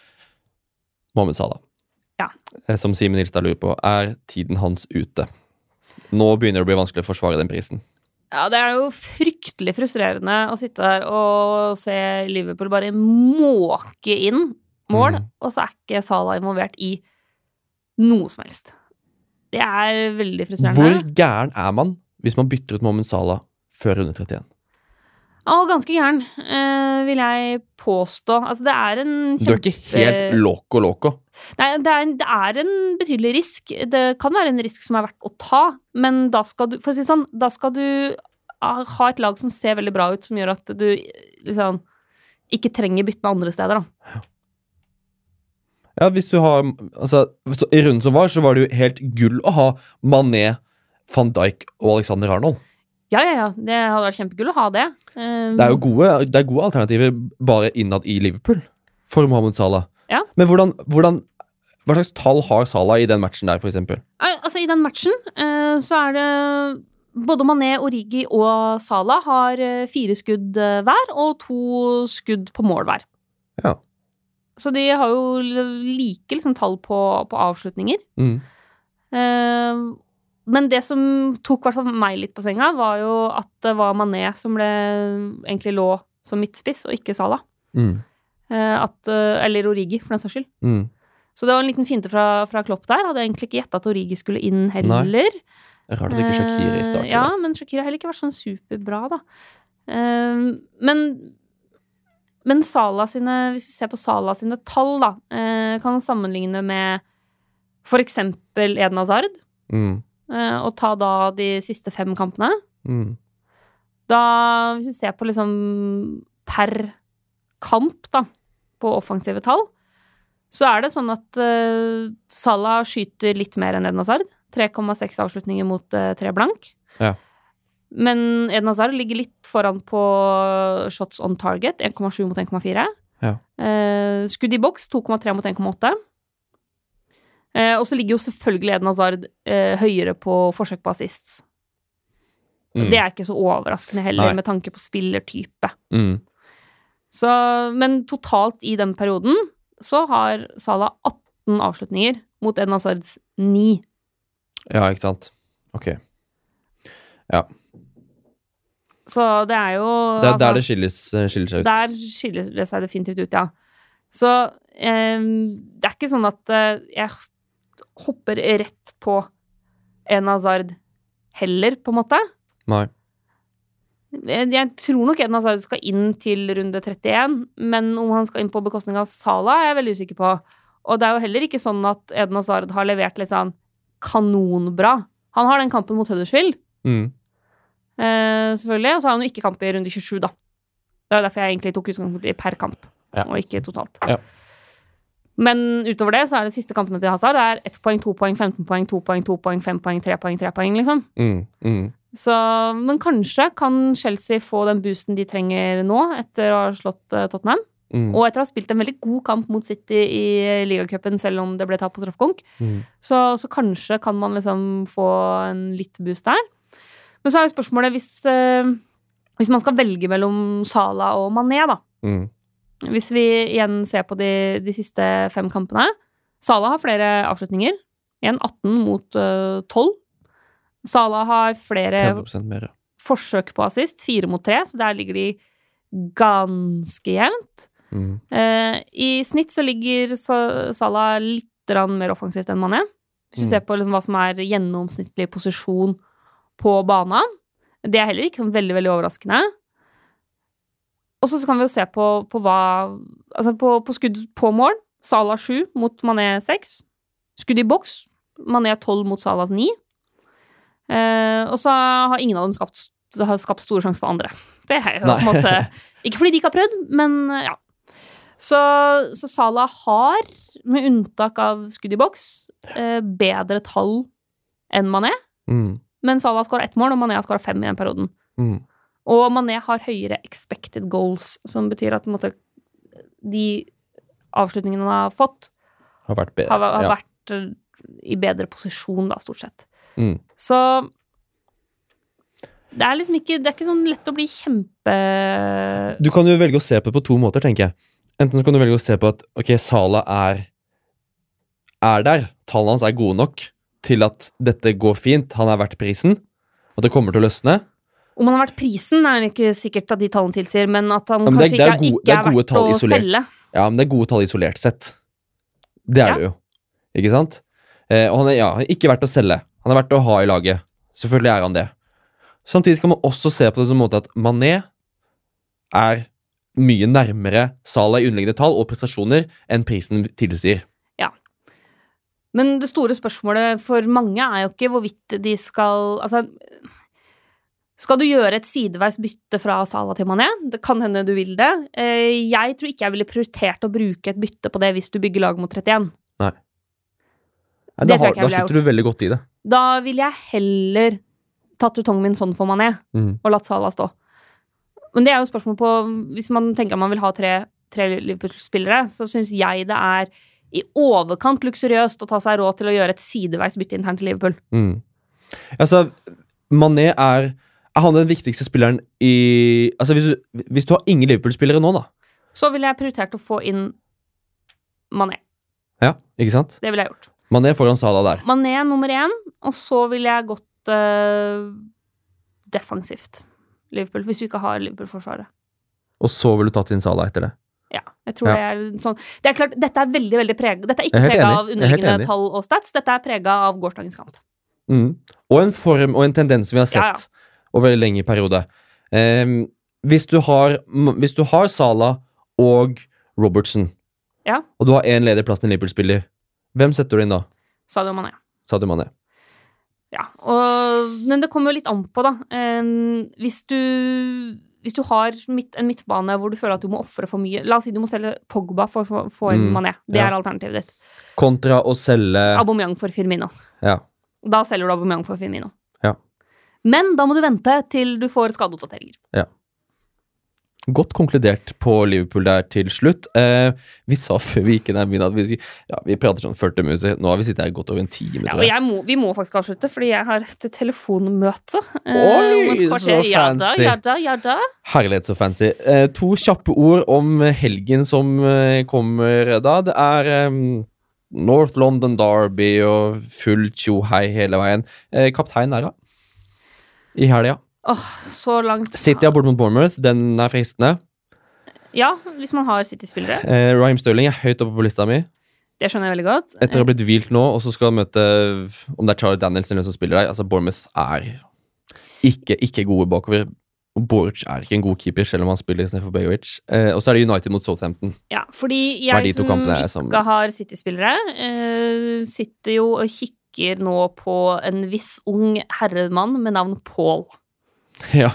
[SPEAKER 1] Mohammed Salah.
[SPEAKER 2] Ja.
[SPEAKER 1] Eh, Som Simen Hilstad lurer på, er tiden hans ute? Nå begynner det å bli vanskelig å forsvare den prisen.
[SPEAKER 2] Ja, det er jo fryktelig frustrerende å sitte der og se Liverpool bare måke inn mål,
[SPEAKER 1] mm.
[SPEAKER 2] og så er ikke Salah involvert i noe som helst. Det er veldig frustrerende.
[SPEAKER 1] Hvor gæren er man hvis man bytter ut Mohammed Salah før runde 31?
[SPEAKER 2] Ja, ganske gæren, eh, vil jeg påstå. Altså, det er en
[SPEAKER 1] Du er ikke helt loco loco.
[SPEAKER 2] Nei, det er, en, det er en betydelig risk. Det kan være en risk som er verdt å ta, men da skal du For å si sånn, da skal du ah, ha et lag som ser veldig bra ut, som gjør at du liksom ikke trenger byttene andre steder, da.
[SPEAKER 1] Ja, hvis du har Altså, så, I runden som var, så var det jo helt gull å ha Mané, van Dijk og Alexander Arnold.
[SPEAKER 2] Ja, ja, ja. Det hadde vært kjempegull å ha det. Um,
[SPEAKER 1] Det er jo gode, det er gode alternativer bare innad i Liverpool for Mohammed Salah.
[SPEAKER 2] Ja.
[SPEAKER 1] Men hvordan, hvordan Hva slags tall har Salah i den matchen der, eksempel?
[SPEAKER 2] Altså, i den matchen uh, så er det både Mané, Origi og Salah har eh, fire skudd eh, hver, og to skudd på mål hver.
[SPEAKER 1] Ja.
[SPEAKER 2] Så de har jo like liksom, tall på, på avslutninger.
[SPEAKER 1] Mm.
[SPEAKER 2] Uh, men det som tok i hvert fall meg litt på senga, var jo at det var Mané som ble, egentlig lå som midtspiss, og ikke Salah.
[SPEAKER 1] Mm.
[SPEAKER 2] Eh, at, eh, eller Origi, for den saks skyld.
[SPEAKER 1] Mm.
[SPEAKER 2] Så det var en liten finte fra, fra Klopp der. Hadde jeg egentlig ikke gjetta at Origi skulle inn heller.
[SPEAKER 1] Det er rart at ikke Shakiri i
[SPEAKER 2] starten. Ja, men Shakiri har heller ikke vært sånn superbra, da. Eh, men men Sala sine, hvis vi ser på Sala sine tall, da, eh, kan man sammenligne med for eksempel Eden Hazard,
[SPEAKER 1] Mm.
[SPEAKER 2] eh, og ta da de siste fem kampene.
[SPEAKER 1] Mm.
[SPEAKER 2] Da, hvis vi ser på liksom per kamp, da, på offensive tall, så er det sånn at uh, Salah skyter litt mer enn Edna Hazard. 3,6 avslutninger mot uh, 3 blank.
[SPEAKER 1] Ja.
[SPEAKER 2] Men Edna Hazard ligger litt foran på shots on target, 1,7 mot 1,4.
[SPEAKER 1] Ja.
[SPEAKER 2] Uh, skudd i boks, 2,3 mot 1,8. Eh, og så ligger jo selvfølgelig Eden Hazard eh, høyere på forsøk på assists.
[SPEAKER 1] Mm.
[SPEAKER 2] Det er ikke så overraskende heller,
[SPEAKER 1] Nei.
[SPEAKER 2] med tanke på spillertype.
[SPEAKER 1] Mm.
[SPEAKER 2] Så, men totalt i den perioden så har Salah 18 avslutninger mot Eden Hazards 9.
[SPEAKER 1] Ja, ikke sant. Ok. Ja.
[SPEAKER 2] Så det er jo
[SPEAKER 1] Det er
[SPEAKER 2] altså,
[SPEAKER 1] der det skilles, eh, skiller seg ut.
[SPEAKER 2] Der skiller det seg definitivt ut, ja. Så eh, det er ikke sånn at eh, jeg hopper rett på en Hazard heller, på en måte.
[SPEAKER 1] Nei.
[SPEAKER 2] Jeg, jeg tror nok Eden Hazard skal inn til runde 31, men om han skal inn på bekostning av Salah, er jeg veldig usikker på. Og det er jo heller ikke sånn at Eden Hazard har levert litt sånn kanonbra. Han har den kampen mot Huddersfield,
[SPEAKER 1] Mm.
[SPEAKER 2] eh, selvfølgelig, og så har han jo ikke kamp i runde 27, da. Det er derfor jeg egentlig tok utgangspunkt i per kamp,
[SPEAKER 1] Ja.
[SPEAKER 2] og ikke totalt.
[SPEAKER 1] Ja.
[SPEAKER 2] Men utover det så er det siste kampene til Hazard det er 1 poeng, 2 poeng, 15 poeng, 2 poeng, 2 poeng, 5 poeng, 3 poeng, 3 poeng, liksom.
[SPEAKER 1] Mm. Mm.
[SPEAKER 2] Så, men kanskje kan Chelsea få den boosten de trenger nå, etter å ha slått eh, Tottenham.
[SPEAKER 1] Mm.
[SPEAKER 2] Og etter å ha spilt en veldig god kamp mot City i ligacupen, selv om det ble tatt på straffekonk.
[SPEAKER 1] Mm.
[SPEAKER 2] Så, så kanskje kan man liksom få en litt boost der. Men så er jo spørsmålet hvis, eh, hvis man skal velge mellom Sala og Mané, da.
[SPEAKER 1] Mm.
[SPEAKER 2] Hvis vi igjen ser på de, de siste fem kampene Sala har flere avslutninger. Igjen 18 mot uh, 12. Salah har flere
[SPEAKER 1] 30 mer, ja.
[SPEAKER 2] forsøk på assist, fire mot tre, så der ligger de ganske jevnt.
[SPEAKER 1] Mm.
[SPEAKER 2] Eh, I snitt så ligger Sa- Salah litt mer offensivt enn Mané. Hvis vi
[SPEAKER 1] Mm.
[SPEAKER 2] ser på liksom hva som er gjennomsnittlig posisjon på banen. Det er heller ikke sånn veldig, veldig overraskende. Og så kan vi jo se på, på hva Altså på, på skudd på mål. Salah 7 mot Mané 6. Skudd i boks. Mané 12 mot Salah 9. Eh, og så har ingen av dem skapt, har skapt store sjanser for andre. Det er jo på en måte Ikke fordi de ikke har prøvd, men eh, ja. Så, så Salah har, med unntak av skudd i boks, eh, bedre tall enn Mané.
[SPEAKER 1] Mm.
[SPEAKER 2] Men Salah har skåra ett mål, og Mané har skåra fem i den perioden.
[SPEAKER 1] Mm.
[SPEAKER 2] Og Mané har høyere expected goals, som betyr at måte, de avslutningene han har fått,
[SPEAKER 1] Har vært bedre.
[SPEAKER 2] har, har
[SPEAKER 1] ja.
[SPEAKER 2] vært eh, i bedre posisjon, da, stort sett.
[SPEAKER 1] Mm.
[SPEAKER 2] Så det er liksom ikke Det er ikke sånn lett å bli kjempe
[SPEAKER 1] Du kan jo velge å se på det på to måter, tenker jeg. Enten så kan du velge å se på at ok, Sala er er der. Tallene hans er gode nok til at dette går fint. Han er verdt prisen. At det kommer til å løsne.
[SPEAKER 2] Om han har vært prisen, er det ikke sikkert at de tallene tilsier, men at han
[SPEAKER 1] men det-
[SPEAKER 2] kanskje
[SPEAKER 1] det er
[SPEAKER 2] ikke,
[SPEAKER 1] gode-
[SPEAKER 2] ikke
[SPEAKER 1] er
[SPEAKER 2] er, verdt å
[SPEAKER 1] isolert.
[SPEAKER 2] selge.
[SPEAKER 1] Ja, men det er gode tall isolert sett. Det er
[SPEAKER 2] Ja.
[SPEAKER 1] det jo. Ikke sant? Eh, og han er ja, ikke verdt å selge. Han er verdt å ha i laget. Selvfølgelig er han det. Samtidig kan man også se på det som en måte at Mané er mye nærmere Salah i underliggende tall og prestasjoner enn prisen tilsier. Ja.
[SPEAKER 2] Men det store spørsmålet for mange er jo ikke hvorvidt de skal Altså, skal du gjøre et sideveis bytte fra Salah til Mané? Det kan hende du vil det. Eh, Jeg tror ikke jeg ville prioritert å bruke et bytte på det hvis du bygger lag mot 31.
[SPEAKER 1] Nei,
[SPEAKER 2] Det
[SPEAKER 1] da,
[SPEAKER 2] tror jeg
[SPEAKER 1] har,
[SPEAKER 2] ikke jeg
[SPEAKER 1] da sitter du veldig godt i det.
[SPEAKER 2] Da ville jeg heller tatt ut min sånn for Mané
[SPEAKER 1] Mm.
[SPEAKER 2] og latt Sala stå. Men det er jo spørsmål på Hvis man tenker at man vil ha tre, tre Liverpool-spillere, så syns jeg det er i overkant luksuriøst å ta seg råd til å gjøre et sideveis bytte internt i Liverpool.
[SPEAKER 1] Mm. Altså, Mané er Er han den viktigste spilleren i Altså, hvis du, hvis du har ingen Liverpool-spillere nå, da.
[SPEAKER 2] Så ville jeg prioritert å få inn Mané.
[SPEAKER 1] Ja, ikke sant?
[SPEAKER 2] Det ville jeg gjort.
[SPEAKER 1] Mané foran Salah der.
[SPEAKER 2] Mané nummer én, og så ville jeg gått uh, defensivt. Liverpool, hvis du ikke har Liverpool-forsvaret.
[SPEAKER 1] Og så vil du tatt inn Salah etter det.
[SPEAKER 2] Ja, jeg tror
[SPEAKER 1] Ja.
[SPEAKER 2] det er sånn Det er klart, dette er veldig, veldig prega Dette er ikke prega av
[SPEAKER 1] er
[SPEAKER 2] underliggende tall og stats, dette er prega av gårsdagens kamp.
[SPEAKER 1] Mm. Og en form og en tendens vi har sett
[SPEAKER 2] Ja, ja.
[SPEAKER 1] over en lengre periode. Um, hvis, du har, hvis du har Salah og Robertson,
[SPEAKER 2] Ja.
[SPEAKER 1] og du har én ledig plass til en Liverpool-spiller, hvem setter du inn da?
[SPEAKER 2] Sadio Mané.
[SPEAKER 1] Sadio Mané.
[SPEAKER 2] Ja, og, men det kommer jo litt an på, da. Hvis du hvis du har midt, en midtbane hvor du føler at du må ofre for mye La oss si du må selge Pogba for å få- en
[SPEAKER 1] Mm,
[SPEAKER 2] Mané. Det
[SPEAKER 1] ja.
[SPEAKER 2] er alternativet ditt.
[SPEAKER 1] Kontra å selge
[SPEAKER 2] Aubameyang for Firmino.
[SPEAKER 1] Ja.
[SPEAKER 2] Da selger du Aubameyang for Firmino.
[SPEAKER 1] Ja.
[SPEAKER 2] Men da må du vente til du får skadeoppdateringer.
[SPEAKER 1] Godt konkludert på Liverpool der til slutt. Eh, vi sa før vi gikk inn her at vi, ja, vi prater sånn 40 minutter. Nå har vi sittet her godt over en time.
[SPEAKER 2] Ja, må, vi må faktisk avslutte, fordi jeg har et telefonmøte. eh,
[SPEAKER 1] Oi, så
[SPEAKER 2] fancy! Ja da, ja da, ja da.
[SPEAKER 1] Herlighet så fancy. Eh, to kjappe ord om helgen som eh, kommer da. Det er eh, North London Derby og full tjohei hele veien. Eh, kaptein er da. I helga.
[SPEAKER 2] Åh, så langt.
[SPEAKER 1] City har borte mot Bournemouth. Den er fristende.
[SPEAKER 2] Ja, hvis man har City-spillere.
[SPEAKER 1] Eh, Raheem Sterling er høyt oppe på lista mi.
[SPEAKER 2] Det skjønner jeg veldig godt.
[SPEAKER 1] Etter å ha blitt hvilt nå, og så skal han møte om det er Charlie Daniels eller som spiller der. Altså, Bournemouth er ikke, ikke gode bakover. Boric er ikke en god keeper, selv om han spiller istedenfor Bayovic. Eh, og så er det United mot Southampton.
[SPEAKER 2] Ja, fordi
[SPEAKER 1] er
[SPEAKER 2] jeg som ikke
[SPEAKER 1] som-
[SPEAKER 2] har City-spillere, eh, sitter jo og kikker nå på en viss ung herremann med navn Paul. *laughs*
[SPEAKER 1] Ja.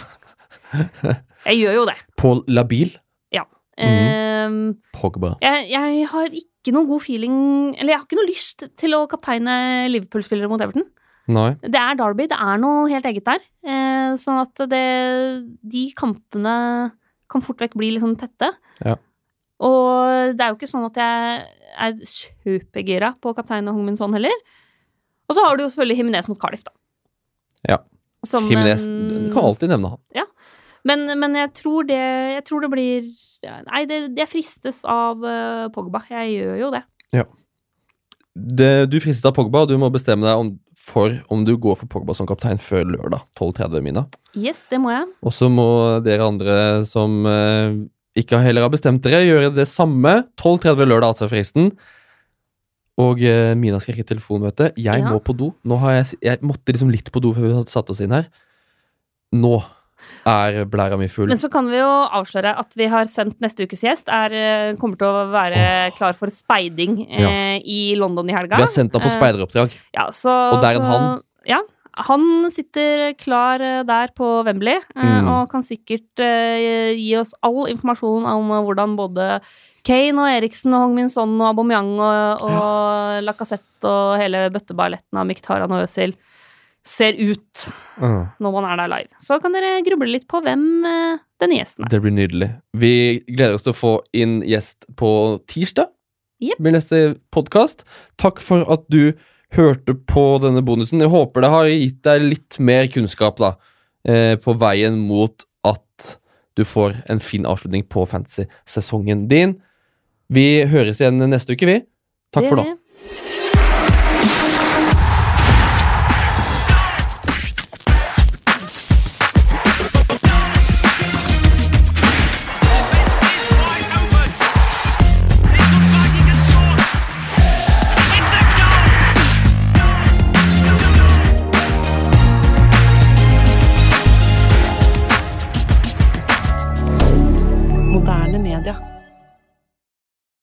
[SPEAKER 2] Jeg gjør jo det.
[SPEAKER 1] På Labil.
[SPEAKER 2] Eh,
[SPEAKER 1] Pogba.
[SPEAKER 2] jeg, jeg har ikke noe god feeling Eller jeg har ikke noe lyst til å kapteine Liverpool-spillere mot Everton.
[SPEAKER 1] Nei.
[SPEAKER 2] Det er Derby, det er noe helt eget der. Eh, sånn at det De kampene kan fort vekk bli litt sånn tette.
[SPEAKER 1] Ja.
[SPEAKER 2] Og det er jo ikke sånn at jeg er supergira på kapteinen Hong Min Son heller. Og så har du jo selvfølgelig Himinez mot Cardiff, da.
[SPEAKER 1] Ja.
[SPEAKER 2] Som
[SPEAKER 1] Jimenez
[SPEAKER 2] en-
[SPEAKER 1] Du kan alltid nevne han.
[SPEAKER 2] Men, men jeg, tror det, jeg tror det blir Nei, det, jeg fristes av uh, Pogba. Jeg gjør jo det.
[SPEAKER 1] det, du fristes av Pogba, og du må bestemme deg om, for om du går for Pogba som kaptein før lørdag 12.30, Mina.
[SPEAKER 2] Yes, det må jeg.
[SPEAKER 1] Og så må dere andre som uh, ikke heller har bestemt dere, gjøre det samme. 12.30 lørdag, altså fristen. Og eh, Mina skal rekke telefonmøte. Jeg
[SPEAKER 2] Ja.
[SPEAKER 1] må på do. Nå har jeg, jeg måtte liksom litt på do før vi hadde satt oss inn her. Nå er blæra mi full.
[SPEAKER 2] Men så kan vi jo avsløre at vi har sendt neste ukes gjest. Er, eh, kommer til å være klar for speiding eh, i London i helga.
[SPEAKER 1] Vi har sendt henne på
[SPEAKER 2] Eh,
[SPEAKER 1] speideroppdrag.
[SPEAKER 2] Ja, så,
[SPEAKER 1] Og det er en
[SPEAKER 2] så-
[SPEAKER 1] han.
[SPEAKER 2] Ja. Han sitter klar eh, der på Wembley eh,
[SPEAKER 1] Mm.
[SPEAKER 2] og kan sikkert eh, gi oss all informasjon om eh, hvordan både Kane og Eriksen og Hong-Min Son og Aubameyang og, og Lacassette og hele bøtteballetten av Miktaran og Øzil ser ut
[SPEAKER 1] Mm.
[SPEAKER 2] når man er der live. Så kan dere gruble litt på hvem eh, denne gjesten er.
[SPEAKER 1] Det blir nydelig. Vi gleder oss til å få inn gjest på tirsdag.
[SPEAKER 2] Yep.
[SPEAKER 1] Blir neste podkast. Takk for at du hørte på denne bonusen. Jeg håper det har gitt deg litt mer kunnskap da, eh, på veien mot at du får en fin avslutning på fantasy-sesongen din. Vi høres igjen neste uke, vi. Takk for nå.